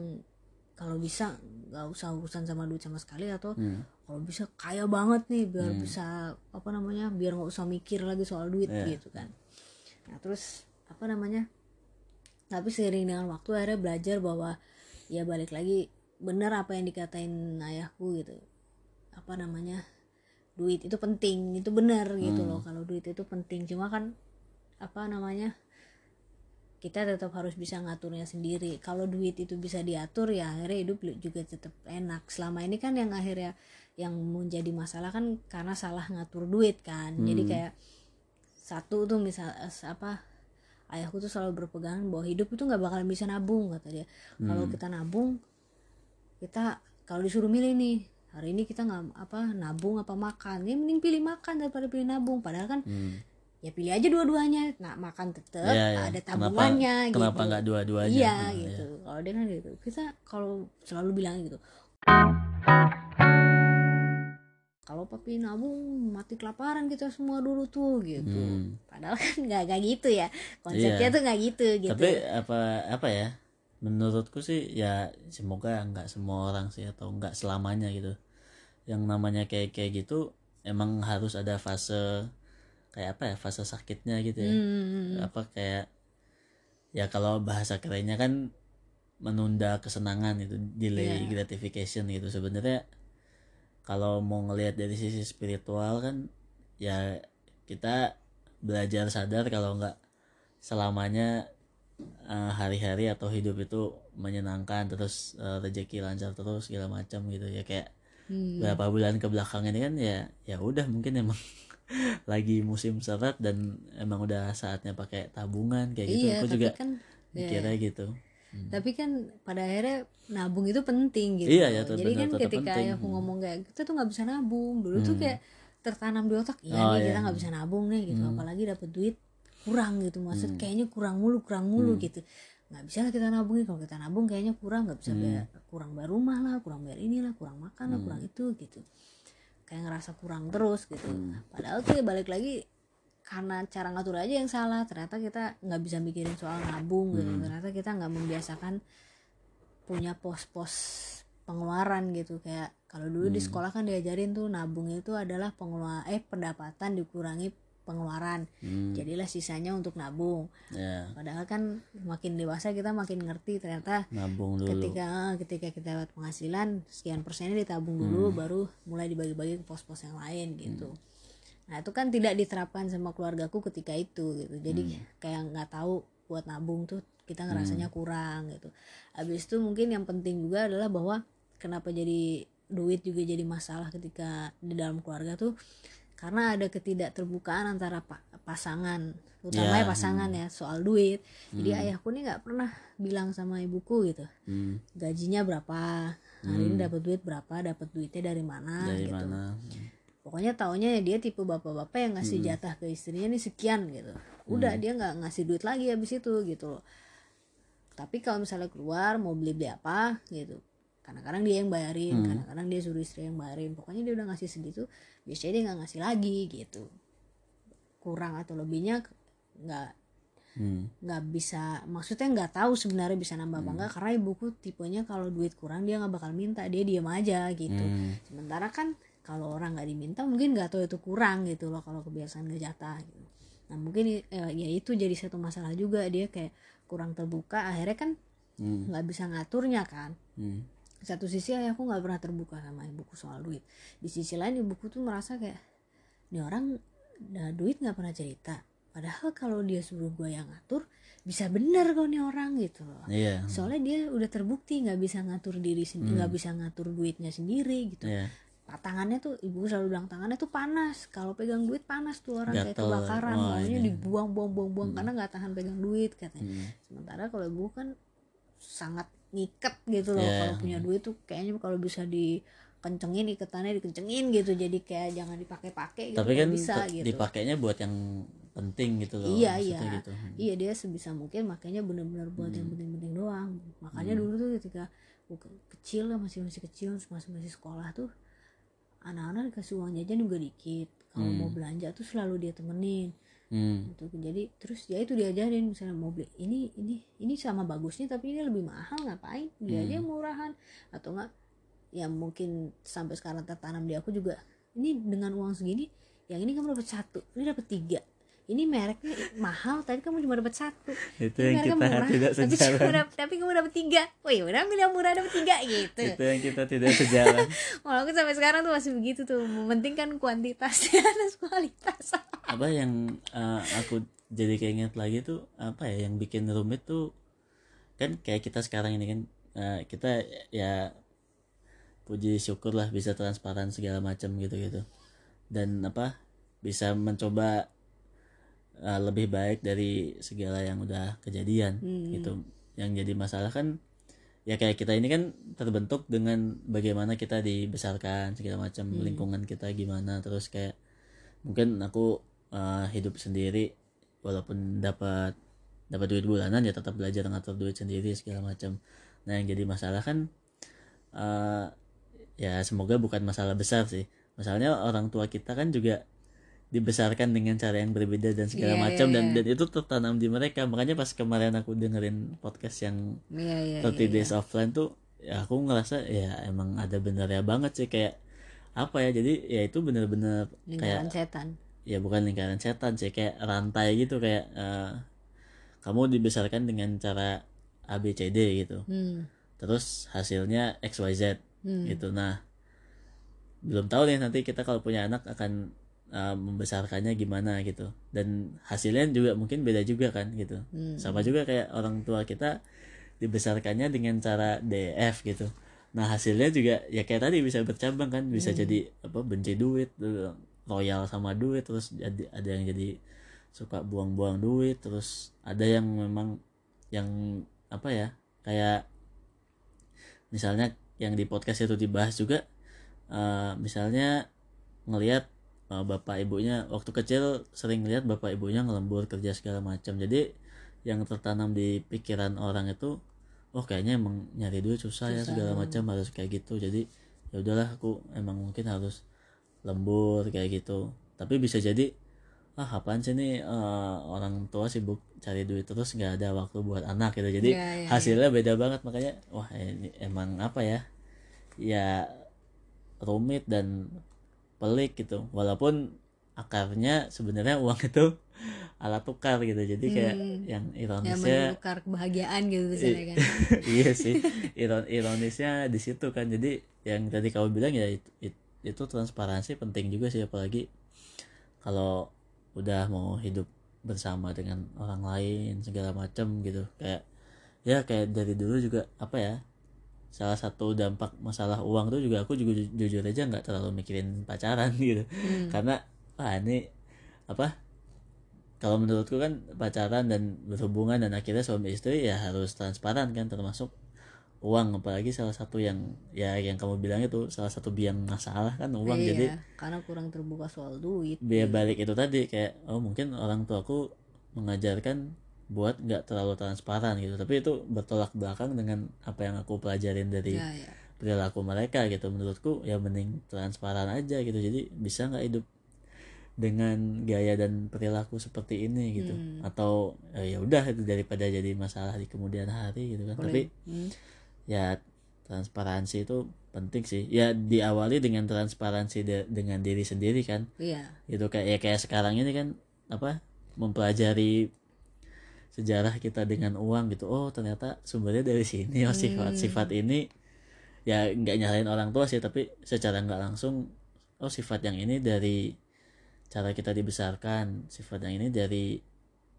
kalau bisa nggak usah urusan sama duit sama sekali atau Hmm. Kalau bisa kaya banget nih biar bisa apa namanya biar nggak usah mikir lagi soal duit Iya. gitu kan. Nah terus apa namanya tapi seiring dengan waktu akhirnya belajar bahwa ya balik lagi benar apa yang dikatain ayahku gitu. Apa namanya duit itu penting itu benar gitu loh. Kalau duit itu penting cuma kan apa namanya kita tetap harus bisa ngaturnya sendiri. Kalau duit itu bisa diatur ya akhirnya hidup juga tetap enak. Selama ini kan yang akhirnya yang menjadi masalah kan karena salah ngatur duit kan. Jadi kayak satu tuh misal eh, apa ayahku tuh selalu berpegangan bahwa hidup itu nggak bakalan bisa nabung kata dia. Kalau kita nabung kita kalau disuruh milih nih hari ini kita nggak apa nabung apa makan ya mending pilih makan daripada pilih nabung. Padahal kan Hmm. ya pilih aja dua-duanya. Nah makan tetap Iya, iya. ada Kenapa- tabungannya kenapa gitu nggak dua-duanya? Iya Nah, gitu. Kalau dia kan gitu. Kita kalau selalu bilang gitu kalau papi nabung mati kelaparan kita semua dulu tuh gitu. Hmm. padahal kan nggak kayak gitu ya. Konsepnya Iya. tuh nggak gitu gitu. Tapi apa apa ya? Menurutku sih ya semoga nggak semua orang sih atau nggak selamanya gitu. Yang namanya kayak kayak gitu emang harus ada fase kayak apa ya fase sakitnya gitu ya. Hmm, apa kayak ya kalau bahasa kerennya kan menunda kesenangan itu delay Iya. gratification gitu. Sebenarnya kalau mau ngelihat dari sisi spiritual kan ya kita belajar sadar kalau nggak selamanya eh, hari-hari atau hidup itu menyenangkan terus eh, rezeki lancar terus segala macam gitu ya. Kayak hmm. beberapa bulan ke belakang ini kan ya ya udah mungkin emang lagi musim seret dan emang udah saatnya pakai tabungan kayak gitu. Iya aku juga kan ya, mikirnya gitu tapi kan pada akhirnya nabung itu penting gitu Iya, ya, jadi benar, kan ketika penting. ayahku ngomong kayak kita tuh nggak bisa nabung dulu tuh kayak tertanam di otak iya Oh, nih kita iya. nggak bisa nabung nih gitu Hmm. apalagi dapat duit kurang gitu maksud kayaknya kurang mulu kurang mulu Hmm. gitu nggak bisa lah kita nabungin kalau kita nabung kayaknya kurang nggak bisa Hmm. bayar kurang bayar rumah lah kurang bayar inilah kurang makan lah kurang itu gitu kayak ngerasa kurang terus gitu Hmm. padahal tuh ya balik lagi karena cara ngatur aja yang salah ternyata kita nggak bisa mikirin soal nabung gitu. Hmm. ternyata kita nggak membiasakan punya pos-pos pengeluaran gitu. Kayak kalau dulu di Hmm. sekolah kan diajarin tuh nabung itu adalah pengeluaran eh pendapatan dikurangi pengeluaran. Hmm, jadilah sisanya untuk nabung. Ya. Padahal kan makin dewasa kita makin ngerti ternyata nabung dulu. ketika ketika kita dapat penghasilan sekian persennya ditabung dulu baru mulai dibagi-bagi ke pos-pos yang lain gitu nah itu kan tidak diterapkan sama keluargaku ketika itu gitu. Jadi kayak nggak tahu buat nabung tuh kita ngerasanya kurang gitu. Habis itu mungkin yang penting juga adalah bahwa kenapa jadi duit juga jadi masalah ketika di dalam keluarga tuh karena ada ketidakterbukaan antara pa- pasangan terutama Ya, ya pasangan ya soal duit. Jadi ayahku nih nggak pernah bilang sama ibuku gitu. Hmm, gajinya berapa hari ini dapat duit berapa dapat duitnya dari mana dari gitu. mana pokoknya taunya ya dia tipe bapak-bapak yang ngasih Hmm. jatah ke istrinya nih sekian gitu. Udah dia nggak ngasih duit lagi habis itu gitu loh. Tapi kalau misalnya keluar mau beli beli apa gitu. Kadang-kadang dia yang bayarin Hmm. kadang-kadang dia suruh istri yang bayarin. Pokoknya dia udah ngasih segitu biasanya dia nggak ngasih lagi gitu. Kurang atau lebihnya nggak Hmm, nggak bisa maksudnya nggak tahu sebenarnya bisa nambah Hmm. apa enggak karena ibuku tipenya kalau duit kurang dia nggak bakal minta dia diem aja gitu. Hmm, sementara kan kalau orang nggak diminta mungkin nggak tahu itu kurang gitu loh kalau kebiasaan nggak jatah gitu. Nah mungkin eh, ya itu jadi satu masalah juga dia kayak kurang terbuka akhirnya kan hmm, nggak bisa ngaturnya kan. Hmm, satu sisi ayahku nggak pernah terbuka sama ibuku soal duit. Di sisi lain ibuku tuh merasa kayak ini orang nah, duit nggak pernah cerita. Padahal kalau dia suruh gue yang ngatur bisa bener kok nih orang gitu loh. Iya. Soalnya dia udah terbukti nggak bisa ngatur diri sendiri nggak bisa ngatur duitnya sendiri gitu iya tangannya tuh ibu selalu bilang tangannya tuh panas kalau pegang duit panas tuh orang kayak Gatel. kebakaran Wah, maunya ini. dibuang buang buang buang karena nggak tahan pegang duit katanya Hmm. sementara kalau ibu kan sangat ngiket gitu loh Iya. kalau punya duit tuh kayaknya kalau bisa dikencengin iketannya dikencengin gitu jadi kayak jangan dipakai-pakai gitu tapi kan bisa gitu dipakainya buat yang penting gitu loh Iya, iya. gitu. iya dia sebisa mungkin makanya bener-bener buat yang Hmm. penting-penting doang makanya dulu tuh ketika kecil masih masih kecil masih masih sekolah tuh anak-anak dikasih uang jajan juga dikit kalau Hmm. mau belanja tuh selalu dia temenin Hmm. gitu jadi terus ya itu diajarin misalnya mau beli ini ini ini sama bagusnya tapi ini lebih mahal ngapain beli aja Hmm. yang murahan atau enggak ya mungkin sampai sekarang tertanam di aku juga ini dengan uang segini yang ini kamu dapat satu ini dapat tiga ini mereknya mahal tapi kamu cuma dapat satu. Itu ini yang kita tidak tapi, cuma sejalan. dap- tapi kamu dapat tiga. Oh ya udah ambil yang murah dapat tiga gitu. Itu yang kita tidak sejalan. Walaupun sampai sekarang tuh masih begitu tuh mementingkan kuantitasnya atas kualitas. Apa yang uh, aku jadi keinget lagi tuh apa ya yang bikin rumit tuh kan kayak kita sekarang ini kan uh, kita ya puji syukur lah bisa transparan segala macam gitu gitu dan apa bisa mencoba uh, lebih baik dari segala yang udah kejadian Hmm. gitu yang jadi masalah kan ya kayak kita ini kan terbentuk dengan bagaimana kita dibesarkan segala macam Hmm. lingkungan kita gimana terus kayak mungkin aku uh, hidup sendiri walaupun dapat dapat duit bulanan ya tetap belajar ngatur duit sendiri segala macam nah yang jadi masalah kan uh, ya semoga bukan masalah besar sih masalahnya orang tua kita kan juga dibesarkan dengan cara yang berbeda dan segala Iya, macam iya, dan iya. dan itu tertanam di mereka makanya pas kemarin aku dengerin podcast yang iya iya 30 iya, days offline tuh ya aku ngerasa ya emang ada benernya banget sih kayak apa ya jadi ya itu bener-bener lingkaran kayak setan ya bukan lingkaran setan sih kayak rantai gitu kayak eh, kamu dibesarkan dengan cara A B C D gitu hmm. terus hasilnya X Y Z Hmm. gitu nah belum tahu nih nanti kita kalau punya anak akan uh, membesarkannya gimana gitu dan hasilnya juga mungkin beda juga kan gitu Hmm. sama juga kayak orang tua kita dibesarkannya dengan cara DF gitu nah hasilnya juga ya kayak tadi bisa bercabang kan bisa Hmm. jadi apa benci duit eh, loyal sama duit terus jadi ada yang jadi suka buang-buang duit terus ada yang memang yang apa ya kayak misalnya yang di podcast itu dibahas juga eh, misalnya ngelihat eh, bapak ibunya waktu kecil sering lihat bapak ibunya ngelembur kerja segala macam. Jadi yang tertanam di pikiran orang itu oh kayaknya emang nyari duit susah, ya Susah. segala macam harus kayak gitu. Jadi ya udahlah aku emang mungkin harus lembur kayak gitu. Tapi bisa jadi ah apaan sih nih eh, orang tua sibuk cari duit terus nggak ada waktu buat anak gitu. Jadi Iya, iya, hasilnya beda banget. Makanya wah ini emang apa ya ya rumit dan pelik gitu. Walaupun akarnya sebenarnya uang itu alat tukar gitu. Jadi kayak Hmm. yang yang ironisnya menukar kebahagiaan gitu misalnya kan. Iya sih. Iron ironisnya di situ kan. Jadi yang tadi kamu bilang ya itu, it- itu transparansi penting juga sih. Apalagi kalau udah mau hidup bersama dengan orang lain segala macam gitu. Kayak ya kayak dari dulu juga apa ya salah satu dampak masalah uang tuh juga aku juga ju- jujur aja nggak terlalu mikirin pacaran gitu. Hmm. karena wah ini apa kalau menurutku kan pacaran dan berhubungan dan akhirnya suami istri ya harus transparan kan termasuk uang. Apalagi salah satu yang ya yang kamu bilang itu salah satu biang masalah kan uang. Iya, jadi karena kurang terbuka soal duit. biaya balik itu tadi kayak oh mungkin orang tuaku mengajarkan buat nggak terlalu transparan gitu. Tapi itu bertolak belakang dengan apa yang aku pelajarin dari ya ya. perilaku mereka gitu. Menurutku ya mending transparan aja gitu. Jadi bisa nggak hidup dengan gaya dan perilaku seperti ini gitu? Hmm. atau eh, ya udah itu daripada jadi masalah di kemudian hari gitu kan. Tapi Hmm. ya transparansi itu penting sih. Ya diawali dengan transparansi de- dengan diri sendiri kan. Iya. Gitu kayak ya kayak sekarang ini kan apa mempelajari sejarah kita dengan uang gitu. Oh ternyata sumbernya dari sini. Oh sifat-sifat ini ya nggak nyalain orang tua sih tapi secara nggak langsung oh sifat yang ini dari cara kita dibesarkan sifat yang ini dari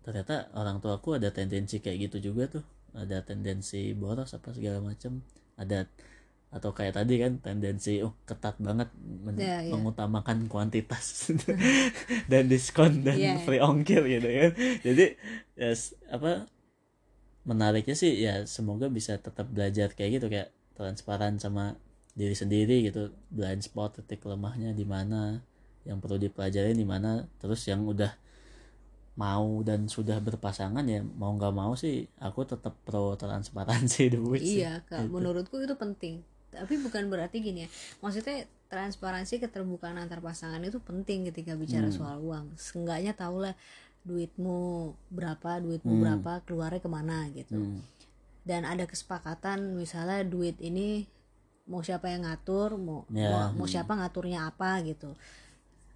ternyata orang tua aku ada tendensi kayak gitu juga tuh. Ada tendensi boros apa segala macam ada atau kayak tadi kan tendensi oh ketat banget men- Ya, ya. mengutamakan kuantitas. Dan diskon dan Ya. free ongkir gitu kan. Jadi ya s- apa menariknya sih ya semoga bisa tetap belajar kayak gitu kayak transparan sama diri sendiri gitu. Blind spot titik lemahnya di mana yang perlu dipelajari di mana. Terus yang udah mau dan sudah berpasangan ya mau nggak mau sih aku tetap pro transparansi dulu sih. Iya kak. Gitu. menurutku itu penting tapi bukan berarti gini ya maksudnya transparansi keterbukaan antar pasangan itu penting ketika bicara Hmm. soal uang seenggaknya tahulah duitmu berapa duitmu Hmm. berapa keluarnya ke mana gitu Hmm. dan ada kesepakatan misalnya duit ini mau siapa yang ngatur mau Ya, mau, mau hmm. siapa ngaturnya apa gitu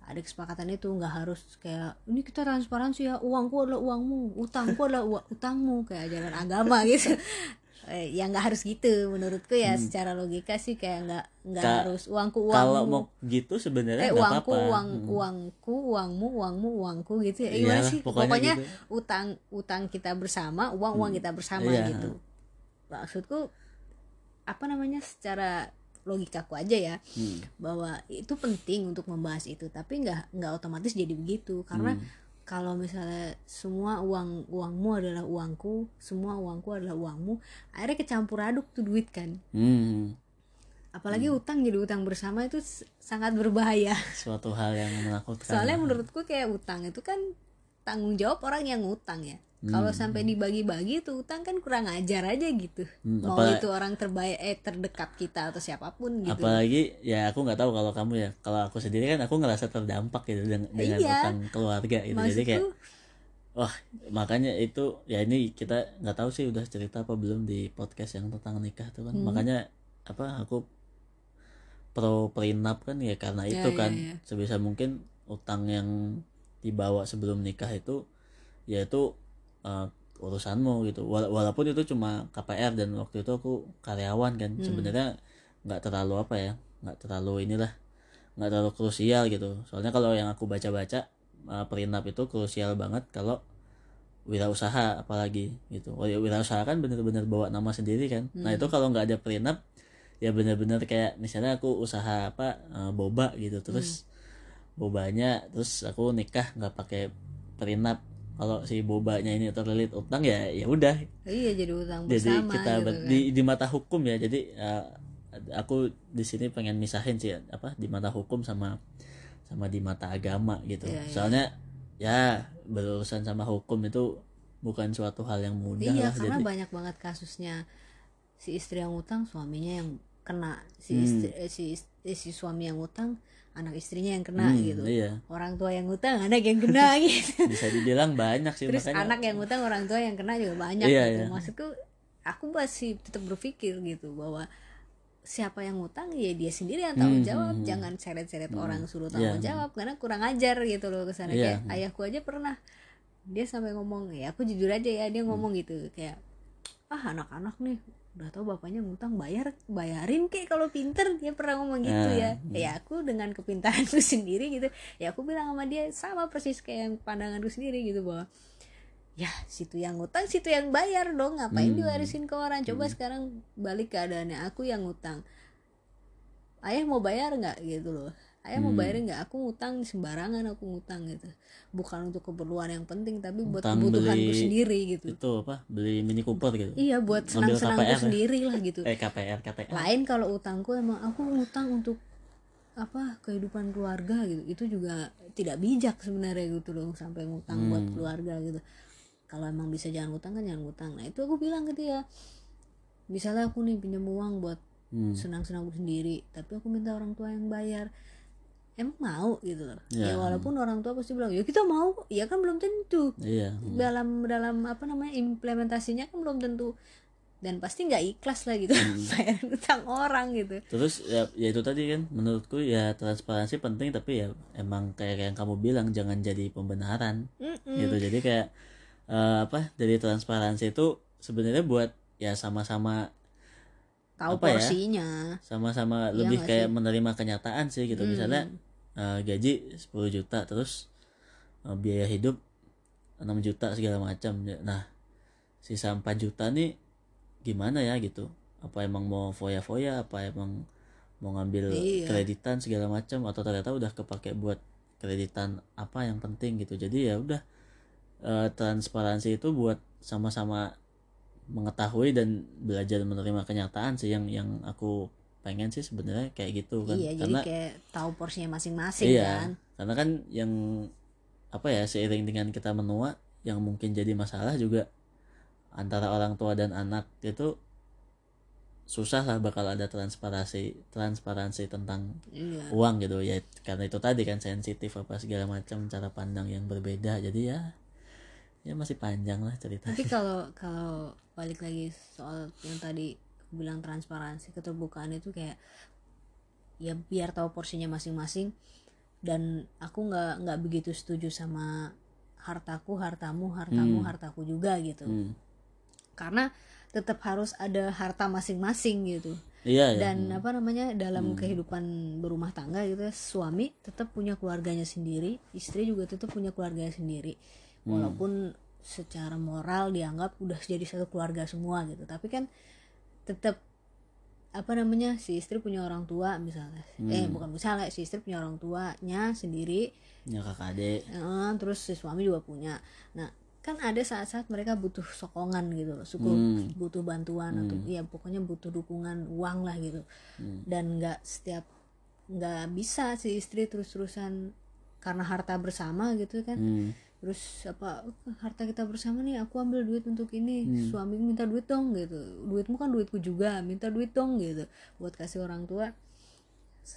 ada kesepakatan itu nggak harus kayak ini kita transparansi ya uangku adalah uangmu utangku adalah uang utangmu kayak ajaran agama gitu Eh, ya nggak harus gitu menurutku ya secara logika sih kayak nggak nggak Hmm. Ka- harus uangku uangmu kalau mau gitu sebenarnya eh uangku apa-apa uang Hmm. uangku uangmu uangmu uangku gitu ya Eh, gimana sih pokoknya pokoknya, gitu. utang utang kita bersama uang uang kita bersama Iya. gitu maksudku apa namanya secara logikaku aja ya Hmm. bahwa itu penting untuk membahas itu tapi nggak nggak otomatis jadi begitu karena Hmm. Kalau misalnya semua uang uangmu adalah uangku semua uangku adalah uangmu akhirnya kecampur aduk tuh duit kan. Hmm. apalagi utang jadi utang bersama itu sangat berbahaya. Suatu hal yang menakutkan. Soalnya menurutku kayak utang itu kan tanggung jawab orang yang ngutang ya kalau sampai dibagi-bagi tuh utang kan kurang ajar aja gitu. Hmm, mau apa- itu orang terbaik eh terdekat kita atau siapa pun gitu. Apalagi ya aku nggak tahu kalau kamu ya. Kalau aku sendiri kan aku ngerasa terdampak gitu dengan, dengan Iya. utang keluarga gitu. Jadi kayak wah makanya itu ya ini kita nggak tahu sih udah cerita apa belum di podcast yang tentang nikah tuh kan. Hmm. makanya apa aku pro prenup kan ya karena Ya, itu ya, kan. ya. sebisa mungkin utang yang dibawa sebelum nikah itu ya eh, urusanmu gitu. Wala- walaupun itu cuma KPR dan waktu itu aku karyawan kan. Hmm. sebenarnya nggak terlalu apa ya nggak terlalu inilah nggak terlalu krusial gitu. Soalnya kalau yang aku baca-baca uh, prenup itu krusial banget kalau wirausaha apalagi gitu. Oh, ya, wirausaha kan bener-bener bawa nama sendiri kan. Nah Hmm. itu kalau nggak ada prenup ya bener-bener kayak misalnya aku usaha apa uh, boba gitu. Terus Hmm. bobanya terus aku nikah nggak pakai prenup kalau si bobanya ini terlilit utang ya ya udah iya jadi utang jadi bersama kita gitu kan. di di mata hukum ya jadi uh, aku di sini pengen misahin sih apa di mata hukum sama sama di mata agama gitu Iya, iya. soalnya ya berurusan sama hukum itu bukan suatu hal yang mudah iya lah karena jadi banyak banget kasusnya si istri yang utang suaminya yang kena si Hmm. istri eh, si, eh, si suami yang utang anak istrinya yang kena Hmm, gitu. iya. Orang tua yang utang anak yang kena gitu. Bisa dibilang banyak sih terus makanya. anak yang utang orang tua yang kena juga banyak Iya, gitu. iya. maksudku aku masih tetap berpikir gitu bahwa siapa yang utang ya dia sendiri yang tanggung Hmm, jawab. hmm, hmm. jangan seret-seret orang suruh Iya, tanggung jawab karena kurang ajar gitu loh ke sana. Iya, kayak hmm. ayahku aja pernah dia sampai ngomong ya aku jujur aja ya dia ngomong Hmm. gitu. Kayak ah anak-anak nih udah tahu bapaknya ngutang bayar bayarin kek kalau pinter. Dia pernah ngomong gitu Ah, ya. hmm. ya aku dengan kepintaranku sendiri gitu ya aku bilang sama dia sama persis kayak yang pandanganku sendiri gitu bahwa ya situ yang ngutang situ yang bayar dong ngapain Hmm. diwarisin ke orang? Coba sekarang balik keadaannya aku yang ngutang. Ayah mau bayar nggak? Gitu loh ayah mau Hmm. bayarin nggak? Aku ngutang sembarangan aku ngutang gitu. Bukan untuk keperluan yang penting tapi buat Utang kebutuhanku beli- sendiri gitu. itu apa? Beli mini cooper gitu? Iya buat Ngambil senang-senangku KPR ya? sendiri lah gitu. Eh KPR KTR lain kalau utangku emang aku ngutang untuk apa kehidupan keluarga gitu. Itu juga tidak bijak sebenarnya gitu loh sampai ngutang buat Hmm. keluarga gitu. Kalau emang bisa jangan ngutang kan jangan ngutang. Nah itu aku bilang ke dia misalnya aku nih pinjam uang buat Hmm. senang-senangku sendiri tapi aku minta orang tua yang bayar emang mau? Gitu loh. Ya. ya. walaupun orang tua pasti bilang ya kita mau. Ya kan belum tentu. Iya. Dalam dalam apa namanya implementasinya kan belum tentu. Dan pasti nggak ikhlas lah gitu. Bayar utang orang gitu. Terus ya, ya itu tadi kan menurutku ya transparansi penting tapi ya emang kayak yang kamu bilang jangan jadi pembenaran. Mm-mm. gitu. Jadi kayak eh, apa dari transparansi itu sebenarnya buat ya sama-sama tahu apa ya? porsinya. sama-sama Iya lebih kayak menerima kenyataan sih gitu. Hmm. misalnya eh, gaji 10 juta terus eh, biaya hidup 6 juta segala macam. Nah sisa 4 juta nih gimana ya gitu? Apa emang mau foya-foya? Apa emang mau ngambil Iya. kreditan segala macam? Atau ternyata udah kepake buat kreditan apa yang penting gitu? Jadi ya udah eh, transparansi itu buat sama-sama mengetahui dan belajar menerima kenyataan sih yang yang aku pengen sih sebenarnya kayak gitu kan. Iya jadi karena kayak tahu porsinya masing-masing iya kan. karena kan yang apa ya seiring dengan kita menua yang mungkin jadi masalah juga antara orang tua dan anak itu susah lah bakal ada transparansi transparansi tentang iya. uang gitu. Ya karena itu tadi kan sensitif apa segala macam cara pandang yang berbeda. Jadi ya ya masih panjang lah cerita tapi kalau kalau balik lagi soal yang tadi bilang transparansi keterbukaan itu kayak ya biar tahu porsinya masing-masing. Dan aku nggak nggak begitu setuju sama hartaku hartamu hartamu Hmm. hartaku juga gitu. Hmm. karena tetap harus ada harta masing-masing gitu. Iya ya dan apa namanya dalam kehidupan berumah tangga gitu ya, suami tetap punya keluarganya sendiri istri juga tetap punya keluarganya sendiri. Walaupun secara moral dianggap udah jadi satu keluarga semua gitu. Tapi kan tetap apa namanya si istri punya orang tua misalnya. Eh bukan misalnya si istri punya orang tuanya sendiri. Ya kakak adik. Eh, terus si suami juga punya. Nah kan ada saat-saat mereka butuh sokongan gitu loh suku Hmm. butuh bantuan atau ya pokoknya butuh dukungan uang lah gitu. Dan nggak setiap nggak bisa si istri terus-terusan karena harta bersama gitu kan. Hmm. Terus apa harta kita bersama nih aku ambil duit untuk ini. Suami minta duit dong gitu. Duitmu kan duitku juga minta duit dong gitu. Buat kasih orang tua.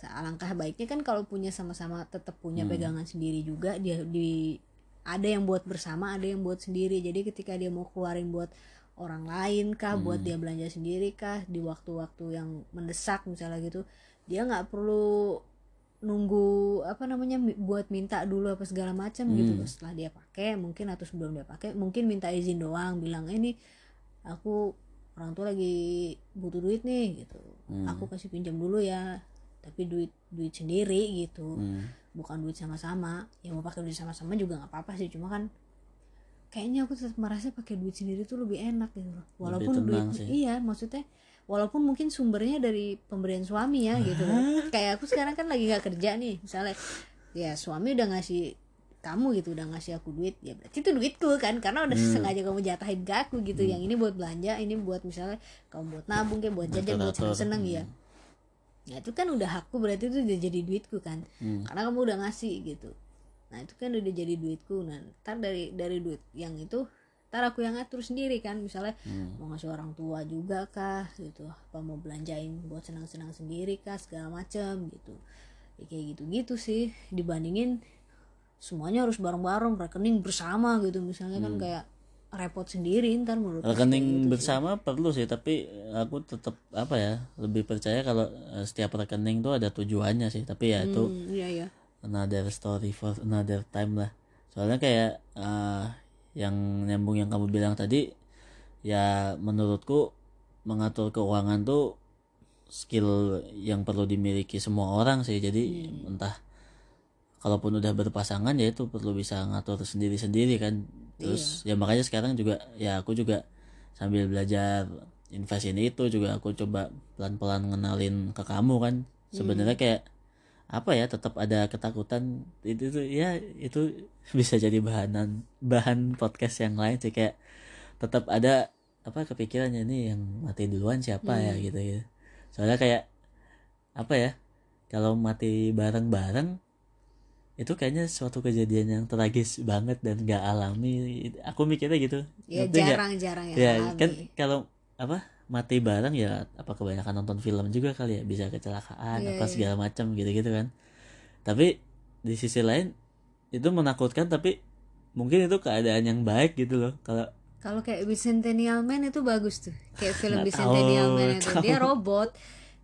Alangkah baiknya kan kalau punya sama-sama tetap punya pegangan sendiri juga. Dia di ada yang buat bersama ada yang buat sendiri. Jadi ketika dia mau keluarin buat orang lain kah buat dia belanja sendiri kah di waktu-waktu yang mendesak misalnya gitu dia nggak perlu nunggu apa namanya buat minta dulu apa segala macam gitu loh. setelah dia pakai mungkin atau sebelum dia pakai mungkin minta izin doang bilang "Eh, ini aku orang tua lagi butuh duit nih gitu aku kasih pinjam dulu ya tapi duit duit sendiri gitu Hmm. bukan duit sama-sama ya mau pakai duit sama-sama juga nggak apa-apa sih cuma kan kayaknya aku tetap merasa pakai duit sendiri tuh lebih enak gitu loh walaupun duit sih. iya maksudnya walaupun mungkin sumbernya dari pemberian suami ya gitu loh. kayak aku sekarang kan lagi nggak kerja nih misalnya ya suami udah ngasih kamu gitu udah ngasih aku duit ya berarti itu duitku kan karena udah Hmm. sengaja kamu jatahin ke aku gitu yang ini buat belanja ini buat misalnya kamu buat nabung kayak buat jajan buat Atur-atur. seneng-seneng ya Nah itu kan udah hakku berarti itu udah jadi duitku kan Hmm. Karena kamu udah ngasih gitu Nah itu kan udah jadi duitku Nah ntar dari dari duit yang itu Ntar aku yang ngatur sendiri kan Misalnya Hmm. mau ngasih orang tua juga kah gitu. Apa mau belanjain buat senang-senang sendiri kah Segala macem gitu. Ya, Kayak gitu-gitu sih Dibandingin semuanya harus bareng-bareng Rekening bersama gitu. Misalnya kan kayak repot sendiri ntar menurut rekening gitu sih. bersama perlu sih tapi aku tetap apa ya lebih percaya kalau eh, setiap rekening tuh ada tujuannya sih. Tapi ya itu Hmm, Iya iya. another story for another time lah. Soalnya kayak eh, yang nyambung yang kamu bilang tadi ya menurutku mengatur keuangan tuh skill yang perlu dimiliki semua orang sih. Jadi entah kalaupun udah berpasangan ya itu perlu bisa ngatur sendiri-sendiri kan. Terus ya makanya sekarang juga ya aku juga sambil belajar invest ini itu juga aku coba pelan-pelan ngenalin ke kamu kan. Sebenarnya kayak apa ya tetap ada ketakutan. Itu tuh ya itu bisa jadi bahanan bahan podcast yang lain sih. Kayak tetap ada apa kepikirannya nih yang mati duluan siapa ya? Gitu gitu. Soalnya kayak apa ya kalau mati bareng-bareng itu kayaknya suatu kejadian yang tragis banget dan gak alami. Aku mikirnya gitu. Ya Ngerti nggak? jarang-jarang ya alami. kan kalau apa mati bareng ya apa kebanyakan nonton film juga kali ya bisa kecelakaan Iya, apa iya. segala macam gitu-gitu kan tapi di sisi lain itu menakutkan tapi mungkin itu keadaan yang baik gitu loh kalau Kalau kayak Bicentennial Man itu bagus tuh. Kayak film Bicentennial tahu, Man itu. tahu. Dia robot.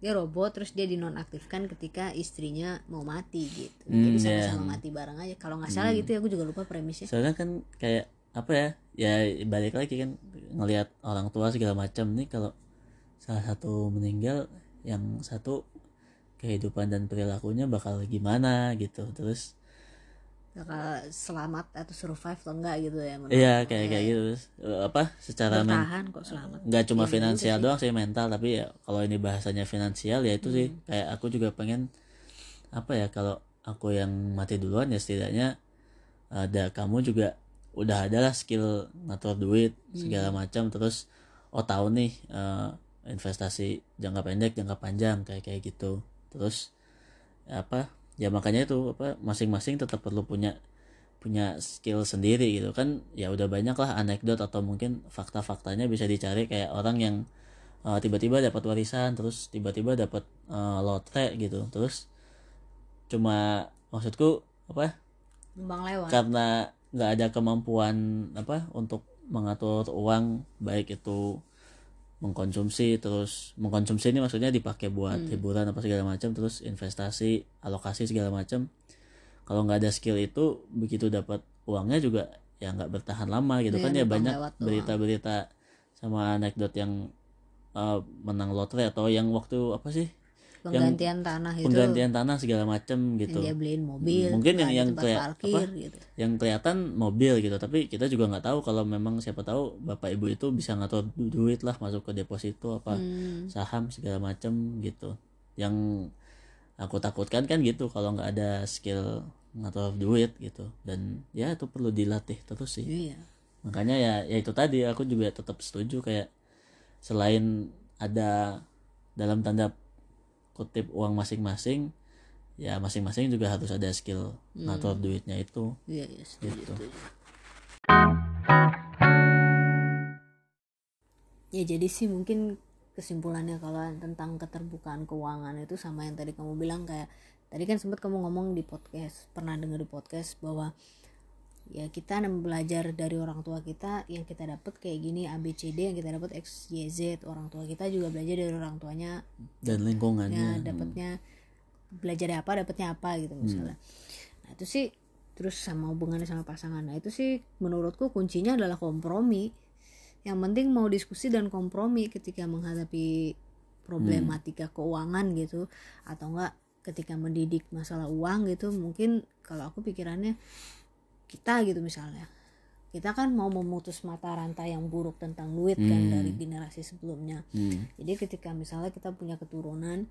Dia robot terus dia dinonaktifkan ketika istrinya mau mati gitu. Jadi Hmm, sama-sama mati bareng aja. Kalau nggak salah gitu ya, aku juga lupa premisnya. soalnya kan kayak apa ya ya balik lagi kan ngelihat orang tua segala macam nih kalau salah satu meninggal yang satu kehidupan dan perilakunya bakal gimana gitu. Terus bakal selamat atau survive atau enggak gitu ya menurut iya kayak kayak gitu. Terus eh, apa secara men kok selamat. Nggak cuma Iya, finansial gitu doang sih mental tapi ya kalau ini bahasanya finansial ya itu sih. Hmm. kayak aku juga pengen apa ya kalau aku yang mati duluan ya setidaknya ada kamu juga udah ada lah skill ngatur duit segala Hmm. macam. Terus oh tahu nih eh, investasi jangka pendek jangka panjang kayak kayak gitu. Terus apa ya makanya itu apa masing-masing tetap perlu punya punya skill sendiri gitu kan. Ya udah banyak lah anekdot atau mungkin fakta-faktanya bisa dicari. Kayak orang yang uh, tiba-tiba dapat warisan terus tiba-tiba dapat uh, lotre gitu. Terus cuma maksudku apa numpang lewat. karena nggak ada kemampuan apa untuk mengatur uang baik itu mengkonsumsi terus mengkonsumsi ini maksudnya dipakai buat hiburan apa segala macam terus investasi alokasi segala macam. Kalau nggak ada skill itu begitu dapat uangnya juga ya nggak bertahan lama gitu Iya, kan ya banyak berita-berita sama anekdot yang uh, menang lotre atau yang waktu apa sih penggantian tanah itu. penggantian tanah segala macam gitu. Yang dia beliin mobil Mungkin yang- yang kayak parkir gitu. Yang kelihatan mobil gitu tapi kita juga nggak tahu kalau memang siapa tahu bapak ibu itu bisa ngatur du- duit lah masuk ke deposito apa Hmm. saham segala macam gitu. Yang aku takutkan kan gitu kalau nggak ada skill ngatur duit gitu. Dan ya itu perlu dilatih terus sih. Iya. Makanya ya ya itu tadi aku juga tetap setuju kayak selain ada dalam tanda kutip uang masing-masing ya masing-masing juga harus ada skill ngatur duitnya itu. Iya iya Gitu. ya jadi sih mungkin kesimpulannya kalau tentang keterbukaan keuangan itu sama yang tadi kamu bilang kayak tadi kan sempat kamu ngomong di podcast pernah dengar di podcast bahwa ya kita belajar dari orang tua kita yang kita dapat kayak gini ABCD yang kita dapat X Y Z. Orang tua kita juga belajar dari orang tuanya. Dan ya lingkungannya dapatnya belajar dari apa dapatnya apa gitu misalnya. Nah itu sih terus sama hubungannya sama pasangan. Nah itu sih menurutku kuncinya adalah kompromi. Yang penting mau diskusi dan kompromi ketika menghadapi problematika keuangan gitu atau enggak ketika mendidik masalah uang gitu. Mungkin kalau aku pikirannya kita gitu misalnya. Kita kan mau memutus mata rantai yang buruk tentang duit kan dari generasi sebelumnya. Hmm. jadi ketika misalnya kita punya keturunan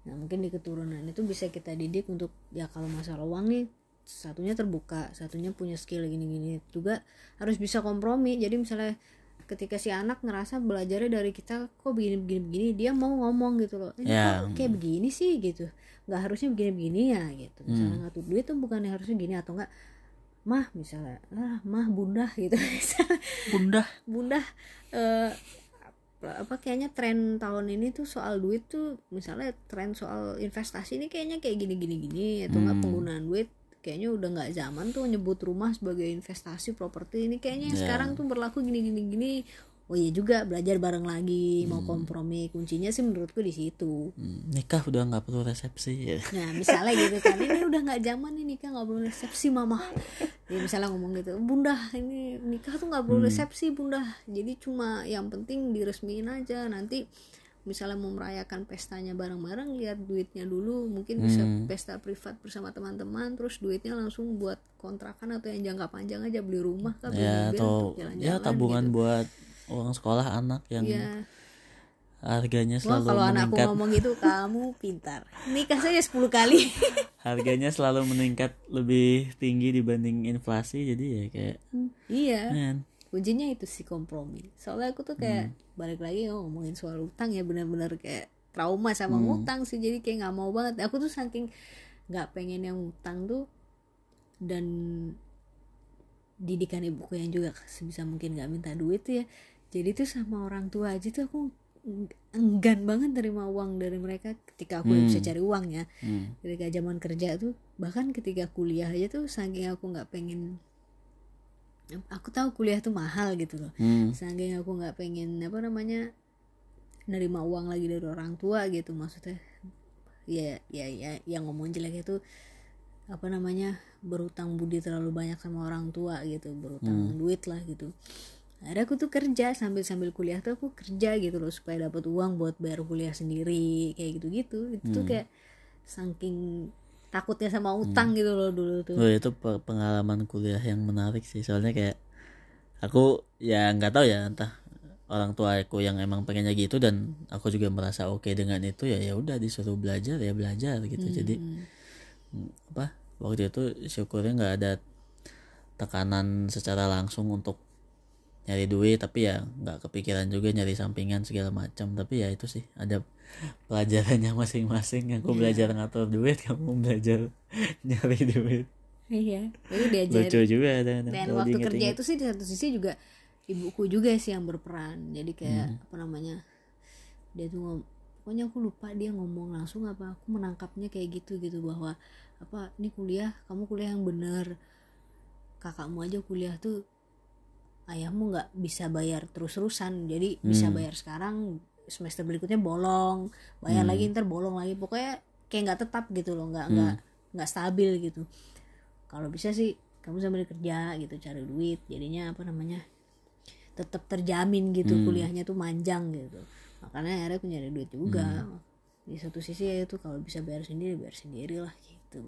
nah mungkin di keturunan itu bisa kita didik untuk ya kalau masalah uang nih satunya terbuka satunya punya skill gini-gini juga harus bisa kompromi. Jadi misalnya ketika si anak ngerasa belajarnya dari kita kok begini begini begini dia mau ngomong gitu loh ini Ya. kok kayak begini sih? Gitu. Nggak harusnya begini begini ya gitu. Misalnya ngatur duit tuh bukannya harusnya gini atau enggak mah misalnya ah mah bunda gitu. Misalnya. Bunda bunda eh, apa kayaknya tren tahun ini tuh soal duit tuh misalnya tren soal investasi ini kayaknya kayak gini gini gini atau nggak Hmm. penggunaan duit kayaknya udah nggak zaman tuh nyebut rumah sebagai investasi properti. Ini kayaknya yang Ya. sekarang tuh berlaku gini gini gini oh iya juga belajar bareng lagi mau kompromi. Kuncinya sih menurutku di situ. Hmm, nikah udah nggak perlu resepsi ya. Nah misalnya gitu kan. Ini udah nggak zaman nih nikah nggak perlu resepsi mama. Ya misalnya ngomong gitu, bunda ini nikah tuh nggak perlu resepsi bunda. Jadi cuma yang penting diresmiin aja. Nanti misalnya mau merayakan pestanya bareng-bareng lihat duitnya dulu. Mungkin bisa pesta privat bersama teman-teman terus duitnya langsung buat kontrakan atau yang jangka panjang aja beli rumah kan beli ya mobil atau untuk ya jalan-jalan tabungan gitu. buat uang sekolah anak yang ya harganya Wah, selalu kalau anakku meningkat. ngomong gitu kamu pintar. Nikah saja 10 kali. Harganya selalu meningkat lebih tinggi dibanding inflasi jadi ya kayak iya. men. Kuncinya itu sih kompromi. Soalnya aku tuh kayak balik lagi oh, ngomongin soal utang ya benar-benar kayak trauma sama utang sih jadi kayak nggak mau banget. Aku tuh saking nggak pengen yang utang tuh dan didikan ibuku yang juga sebisa mungkin nggak minta duit tuh ya jadi tuh sama orang tua aja tuh aku enggan banget terima uang dari mereka ketika aku udah bisa cari uang ya. Hmm. ketika zaman kerja tuh bahkan ketika kuliah aja tuh saking aku nggak pengen aku tahu kuliah tuh mahal gitu loh. Hmm. saking aku nggak pengen apa namanya nerima uang lagi dari orang tua gitu maksudnya ya ya ya yang ngomong jelek itu apa namanya berutang budi terlalu banyak sama orang tua gitu berutang duit lah gitu akhirnya aku tuh kerja sambil sambil kuliah tuh aku kerja gitu loh supaya dapat uang buat bayar kuliah sendiri kayak gitu gitu itu tuh kayak saking takutnya sama utang gitu loh dulu tuh. Oh, itu pe- pengalaman kuliah yang menarik sih. Soalnya kayak aku ya nggak tahu ya entah orang tua aku yang emang pengennya gitu dan aku juga merasa oke dengan itu ya ya udah disuruh belajar ya belajar gitu. Jadi mm, apa waktu itu syukurnya nggak ada tekanan secara langsung untuk nyari duit tapi ya nggak kepikiran juga nyari sampingan segala macam. Tapi ya itu sih ada pelajarannya masing-masing. Aku belajar ngatur duit kamu belajar nyari duit. Iya itu lucu juga ada dan waktu kerja itu sih di satu sisi juga ibuku juga sih yang berperan. Jadi kayak apa namanya dia tuh ngom pokoknya aku lupa dia ngomong langsung apa aku menangkapnya kayak gitu gitu bahwa apa ini kuliah kamu kuliah yang bener. Kakakmu aja kuliah tuh ayahmu nggak bisa bayar terus-terusan. Jadi bisa bayar sekarang semester berikutnya bolong bayar lagi ntar bolong lagi. Pokoknya kayak nggak tetap gitu loh nggak nggak nggak stabil gitu. Kalau bisa sih kamu sambil kerja gitu cari duit. Jadinya apa namanya tetap terjamin gitu kuliahnya tuh manjang gitu. Makanya akhirnya aku nyari duit juga. Di satu sisi ya itu kalau bisa bayar sendiri bayar sendiri lah gitu.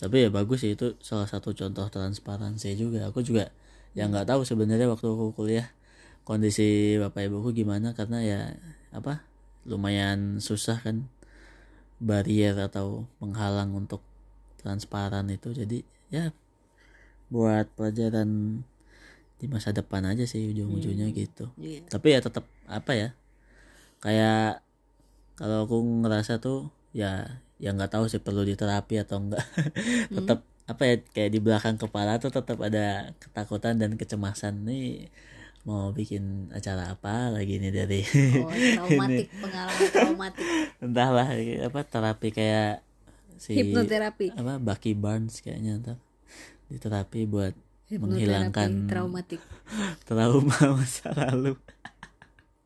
Tapi ya bagus sih itu salah satu contoh transparansi juga. Aku juga yang nggak tahu sebenarnya waktu aku kuliah kondisi bapak ibuku gimana karena ya apa lumayan susah kan barrier atau penghalang untuk transparan itu. Jadi ya buat pelajaran di masa depan aja sih ujung-ujungnya gitu. Iya. tapi ya tetap apa ya kayak kalau aku ngerasa tuh ya ya nggak tahu sih perlu diterapi atau enggak tetap apa ya kayak di belakang kepala tuh tetap ada ketakutan dan kecemasan. Nih mau bikin acara apa lagi nih dari oh traumatik pengalaman traumatik. Entahlah apa terapi kayak si hipnoterapi. apa Bucky Barnes kayaknya ntar. Di terapi buat menghilangkan traumatik. trauma masa lalu.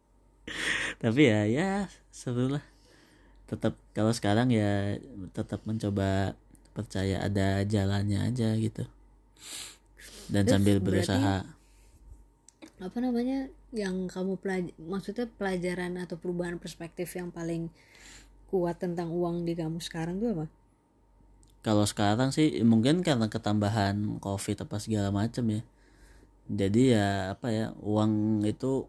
Tapi ya ya seru lah. Tetap kalau sekarang ya tetap mencoba percaya ada jalannya aja gitu. Dan Terus sambil berarti- berusaha. apa namanya yang kamu pelaj maksudnya pelajaran atau perubahan perspektif yang paling kuat tentang uang di kamu sekarang tuh apa? Kalau sekarang sih mungkin karena ketambahan covid apa segala macam ya. Jadi ya apa ya uang itu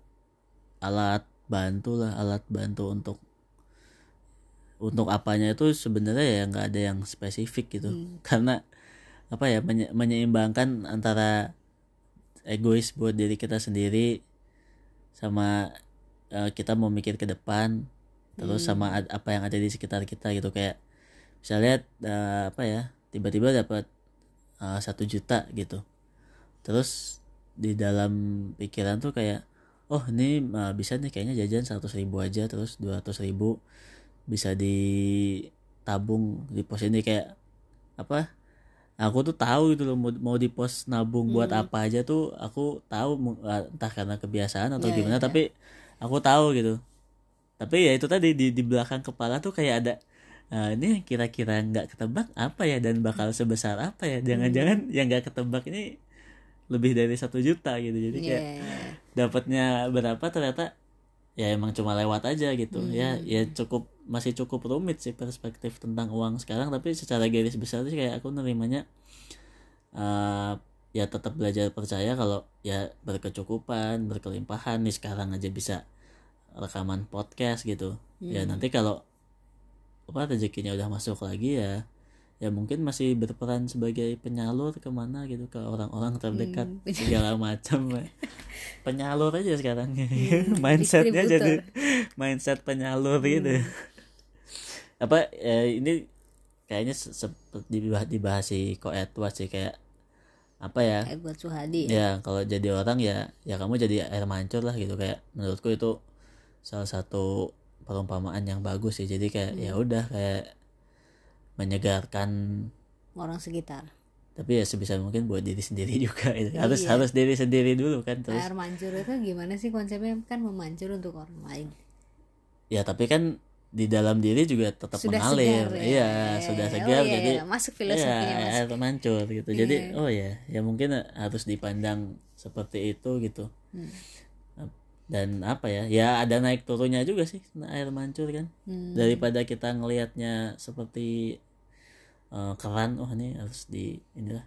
alat bantu lah alat bantu untuk untuk apanya itu sebenarnya ya nggak ada yang spesifik gitu. Karena apa ya menye- menyeimbangkan antara egois buat diri kita sendiri sama eh, kita mau mikir ke depan terus sama ad- apa yang ada di sekitar kita gitu. Kayak bisa lihat eh, apa ya tiba-tiba dapat eh, satu juta gitu. Terus di dalam pikiran tuh kayak oh ini eh, bisa nih kayaknya jajan 100 ribu aja terus 200 ribu bisa ditabung di pos ini kayak apa aku tuh tahu gitu loh mau, mau di pos nabung buat apa aja tuh aku tahu mu- entah karena kebiasaan atau Ya, gimana ya. tapi aku tahu gitu. Tapi ya itu tadi di di belakang kepala tuh kayak ada "Ah, ini kira-kira nggak ketebak apa ya dan bakal sebesar apa ya? Jangan-jangan yang nggak ketebak ini lebih dari satu juta gitu. Jadi kayak Iya. dapatnya berapa ternyata ya emang cuma lewat aja gitu. Ya ya cukup masih cukup rumit sih perspektif tentang uang sekarang tapi secara garis besar sih kayak aku nerimanya eh ya tetap belajar percaya kalau ya berkecukupan berkelimpahan. Nih sekarang aja bisa rekaman podcast gitu. Ya nanti kalau apa rezekinya udah masuk lagi ya ya mungkin masih berperan sebagai penyalur ke mana gitu ke orang-orang terdekat Hmm, segala macam. Penyalur aja sekarang. Mindsetnya jadi mindset penyalur gitu apa eh, ini kayaknya se- seperti dibahas, dibahas si Ko Edward sih kayak apa ya? Buat Suhadi ya? Kalau jadi orang ya ya kamu jadi air mancur lah gitu. Kayak menurutku itu salah satu perumpamaan yang bagus sih. Jadi kayak ya udah kayak menyegarkan orang sekitar. Tapi ya sebisa mungkin buat diri sendiri juga gitu. Iya. harus harus diri sendiri dulu kan terus air mancur itu gimana sih konsepnya? Kan memancur untuk orang lain. Ya tapi kan di dalam diri juga tetap Sudah mengalir segar ya. iya Ya, sudah ya. segar Oh, iya, jadi iya. Masuk filosofinya, iya, masuk. air mancur gitu jadi oh ya ya mungkin harus dipandang seperti itu gitu Hmm. dan apa ya ya ada naik turunnya juga sih air mancur kan Hmm. daripada kita ngelihatnya seperti eh, keran oh ini harus di inilah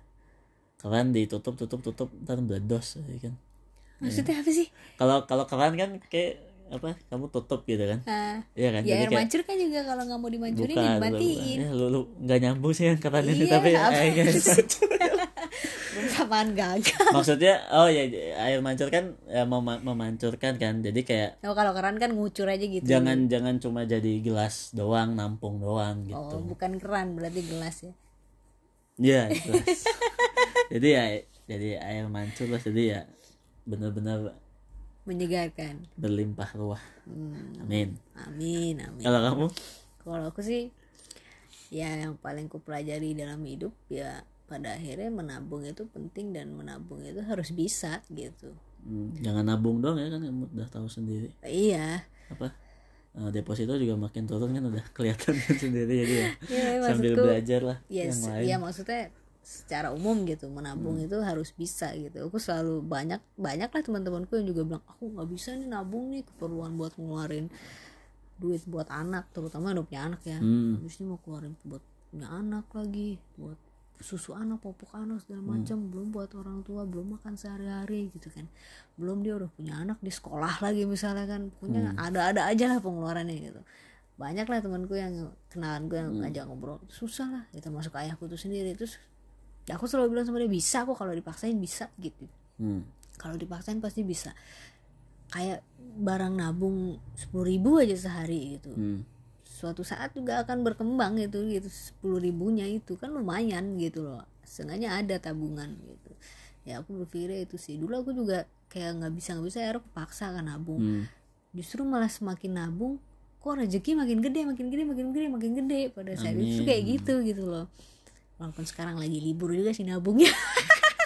keran ditutup tutup tutup ntar meledos ya kan maksudnya apa sih kalau kalau keran kan kayak apa? Kamu tutup gitu kan? Ah, Iya kan? Ya air kayak mancur kan juga kalau nggak mau dimancurin bukan, dimatiin. ya, lu, lu nggak nyambung sih yang ini Iya, tapi apa air bersamaan gagal. Maksudnya oh ya air mancur kan ya, mema- memancurkan kan? Jadi kayak oh kalau keran kan ngucur aja gitu. Jangan jangan cuma jadi gelas doang nampung doang gitu. Oh bukan keran berarti gelas ya? Iya, gelas. jadi ya jadi air mancur lah jadi ya benar-benar menyegarkan. Berlimpah ruah. Hmm, amin. Amin amin. Kalau kamu? Kalau aku sih ya yang paling ku pelajari dalam hidup ya pada akhirnya menabung itu penting dan menabung itu harus bisa gitu. Hmm, jangan nabung doang ya kan kamu udah tahu sendiri. Iya. Apa? Eh, deposito juga makin turun kan udah kelihatan sendiri jadi ya ya sambil belajar lah ya, yang lain. ya maksudnya secara umum gitu menabung itu harus bisa gitu. Aku selalu banyak banyak lah teman-temanku yang juga bilang aku nggak bisa nih nabung nih keperluan buat ngeluarin duit buat anak terutama udah punya anak ya. Hmm. habis ini mau keluarin buat punya anak lagi buat susu anak popok anak segala macam. Belum buat orang tua belum makan sehari-hari gitu kan. Belum dia udah punya anak di sekolah lagi misalnya kan. Punya ada-ada aja lah pengeluarannya gitu. Banyak lah temanku yang kenalan gue yang ngajak ngobrol. Susah lah ya termasuk ayahku tuh sendiri. Terus aku selalu bilang sama dia bisa kok kalau dipaksain bisa gitu. Hmm. kalau dipaksain pasti bisa. Kayak barang nabung sepuluh ribu aja sehari gitu. Hmm. suatu saat juga akan berkembang gitu gitu. Sepuluh ribunya itu kan lumayan gitu loh. Sengaja ada tabungan gitu. Ya aku berpikir itu sih. Dulu aku juga kayak nggak bisa nggak bisa ya aku paksa kan nabung. Hmm. justru malah semakin nabung kok rezeki makin gede makin gede makin gede makin gede pada saat itu. Kayak gitu gitu loh walaupun sekarang lagi libur juga sih nabungnya.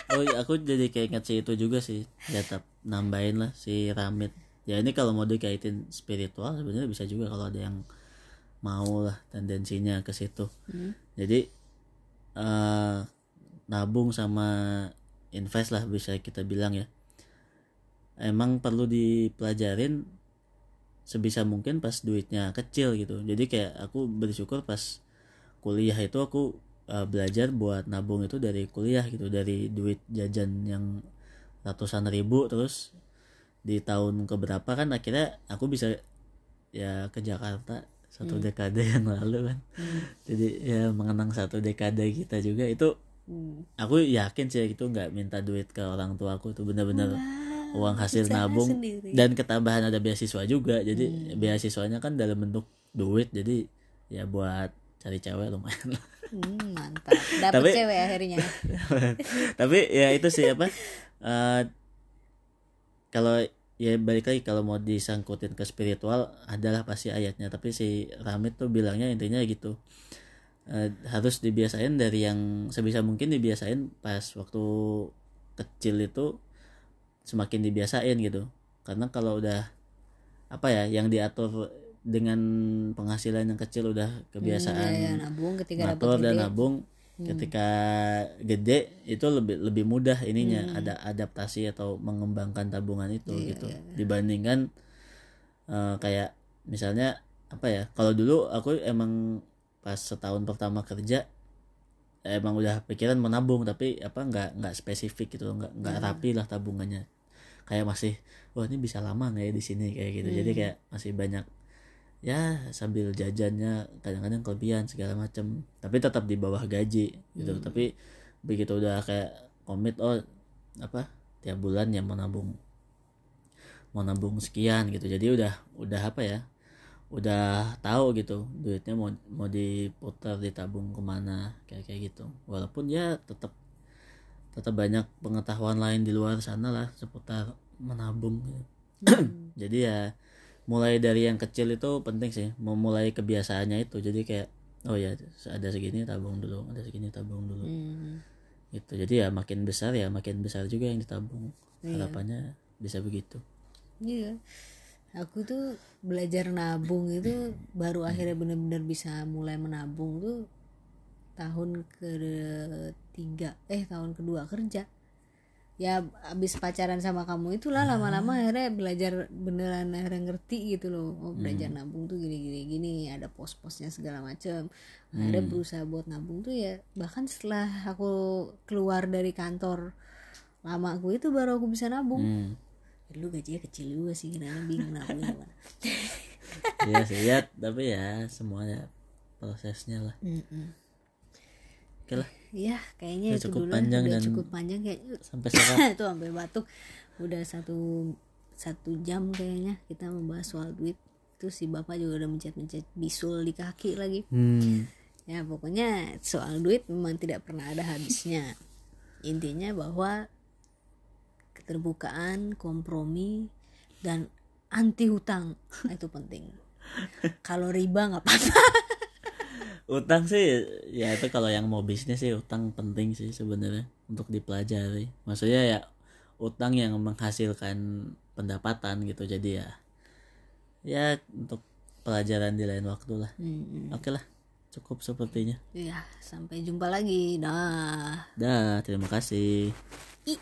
Oh iya, aku jadi kayak ingat si itu juga sih. Tetap nambahin lah si Ramit. Ya ini kalau mau dikaitin spiritual sebenarnya bisa juga kalau ada yang mau lah tendensinya ke situ. Jadi eh nabung sama invest lah bisa kita bilang ya. Emang perlu dipelajarin sebisa mungkin pas duitnya kecil gitu. Jadi kayak aku bersyukur pas kuliah itu aku uh, belajar buat nabung itu dari kuliah gitu dari duit jajan yang ratusan ribu terus di tahun keberapa kan akhirnya aku bisa ya ke Jakarta satu dekade yang lalu kan. Jadi ya mengenang satu dekade kita juga. Itu Hmm. aku yakin sih itu nggak minta duit ke orang tua aku tuh bener-bener uang hasil nabung. sendiri. dan ketambahan ada beasiswa juga. Jadi beasiswanya kan dalam bentuk duit. Jadi ya buat cari cewek lumayan lah. Hmm, mantap. Dapet Tapi- cewek akhirnya. Tapi ya itu sih apa eh, kalau ya balik lagi kalau mau disangkutin ke spiritual adalah pasti ayatnya. Tapi si Ramit tuh bilangnya intinya gitu Eh, harus dibiasain dari yang sebisa mungkin dibiasain pas waktu kecil itu semakin dibiasain gitu. Karena kalau udah apa ya yang diatur dengan penghasilan yang kecil udah kebiasaan. Ya, ya, nabung ketika dan nabung ketika gede itu lebih lebih mudah ininya Hmm. ada adaptasi atau mengembangkan tabungan itu Iya, gitu. dibandingkan eh, kayak misalnya apa ya kalau dulu aku emang pas setahun pertama kerja emang udah pikiran menabung tapi apa nggak nggak spesifik gitu nggak nggak rapi lah tabungannya. Kayak masih wah ini bisa lama nggak ya di sini? Kayak gitu. Jadi kayak masih banyak ya sambil jajannya kadang-kadang kelebihan segala macam tapi tetap di bawah gaji gitu. Tapi begitu udah kayak komit oh apa tiap bulan ya mau nabung mau nabung sekian gitu. Jadi udah udah apa ya udah tahu gitu duitnya mau mau diputar ditabung ke mana kayak kayak gitu. Walaupun ya tetap tetap banyak pengetahuan lain di luar sana lah seputar menabung. Gitu. jadi ya mulai dari yang kecil itu penting sih memulai kebiasaannya itu. Jadi kayak oh ya ada segini tabung dulu ada segini tabung dulu. Hmm. gitu. Jadi ya makin besar ya makin besar juga yang ditabung. Harapannya bisa begitu. Iya. Aku tuh belajar nabung itu baru akhirnya benar-benar bisa mulai menabung tuh tahun ketiga eh tahun kedua kerja. Ya abis pacaran sama kamu itulah lama-lama akhirnya belajar beneran akhirnya ngerti gitu loh. Oh belajar nabung tuh gini gini ada pos-posnya segala macem. Akhirnya berusaha buat nabung tuh ya bahkan setelah aku keluar dari kantor lama aku itu baru aku bisa nabung. Hmm. lu gajinya kecil juga sih karena bingung nabung gimana? Iya sih ya tapi ya semuanya prosesnya lah. Mm-mm. oke lah ya kayaknya Udah itu cukup dulu panjang udah dan- cukup panjang kayak sampai sekarang. Itu sampai batuk. Udah satu satu jam kayaknya kita membahas soal duit. Itu si bapak juga udah mencet-mencet bisul di kaki lagi. Hmm. ya pokoknya soal duit memang tidak pernah ada habisnya. Intinya bahwa keterbukaan kompromi dan anti hutang itu penting. Kalau riba nggak apa-apa utang sih ya itu kalau yang mau bisnis sih utang penting sih sebenarnya untuk dipelajari. Maksudnya ya utang yang menghasilkan pendapatan gitu jadi ya ya untuk pelajaran di lain waktu lah. Hmm, oke lah cukup sepertinya. Ya sampai jumpa lagi. Dah. Dah terima kasih. Ih.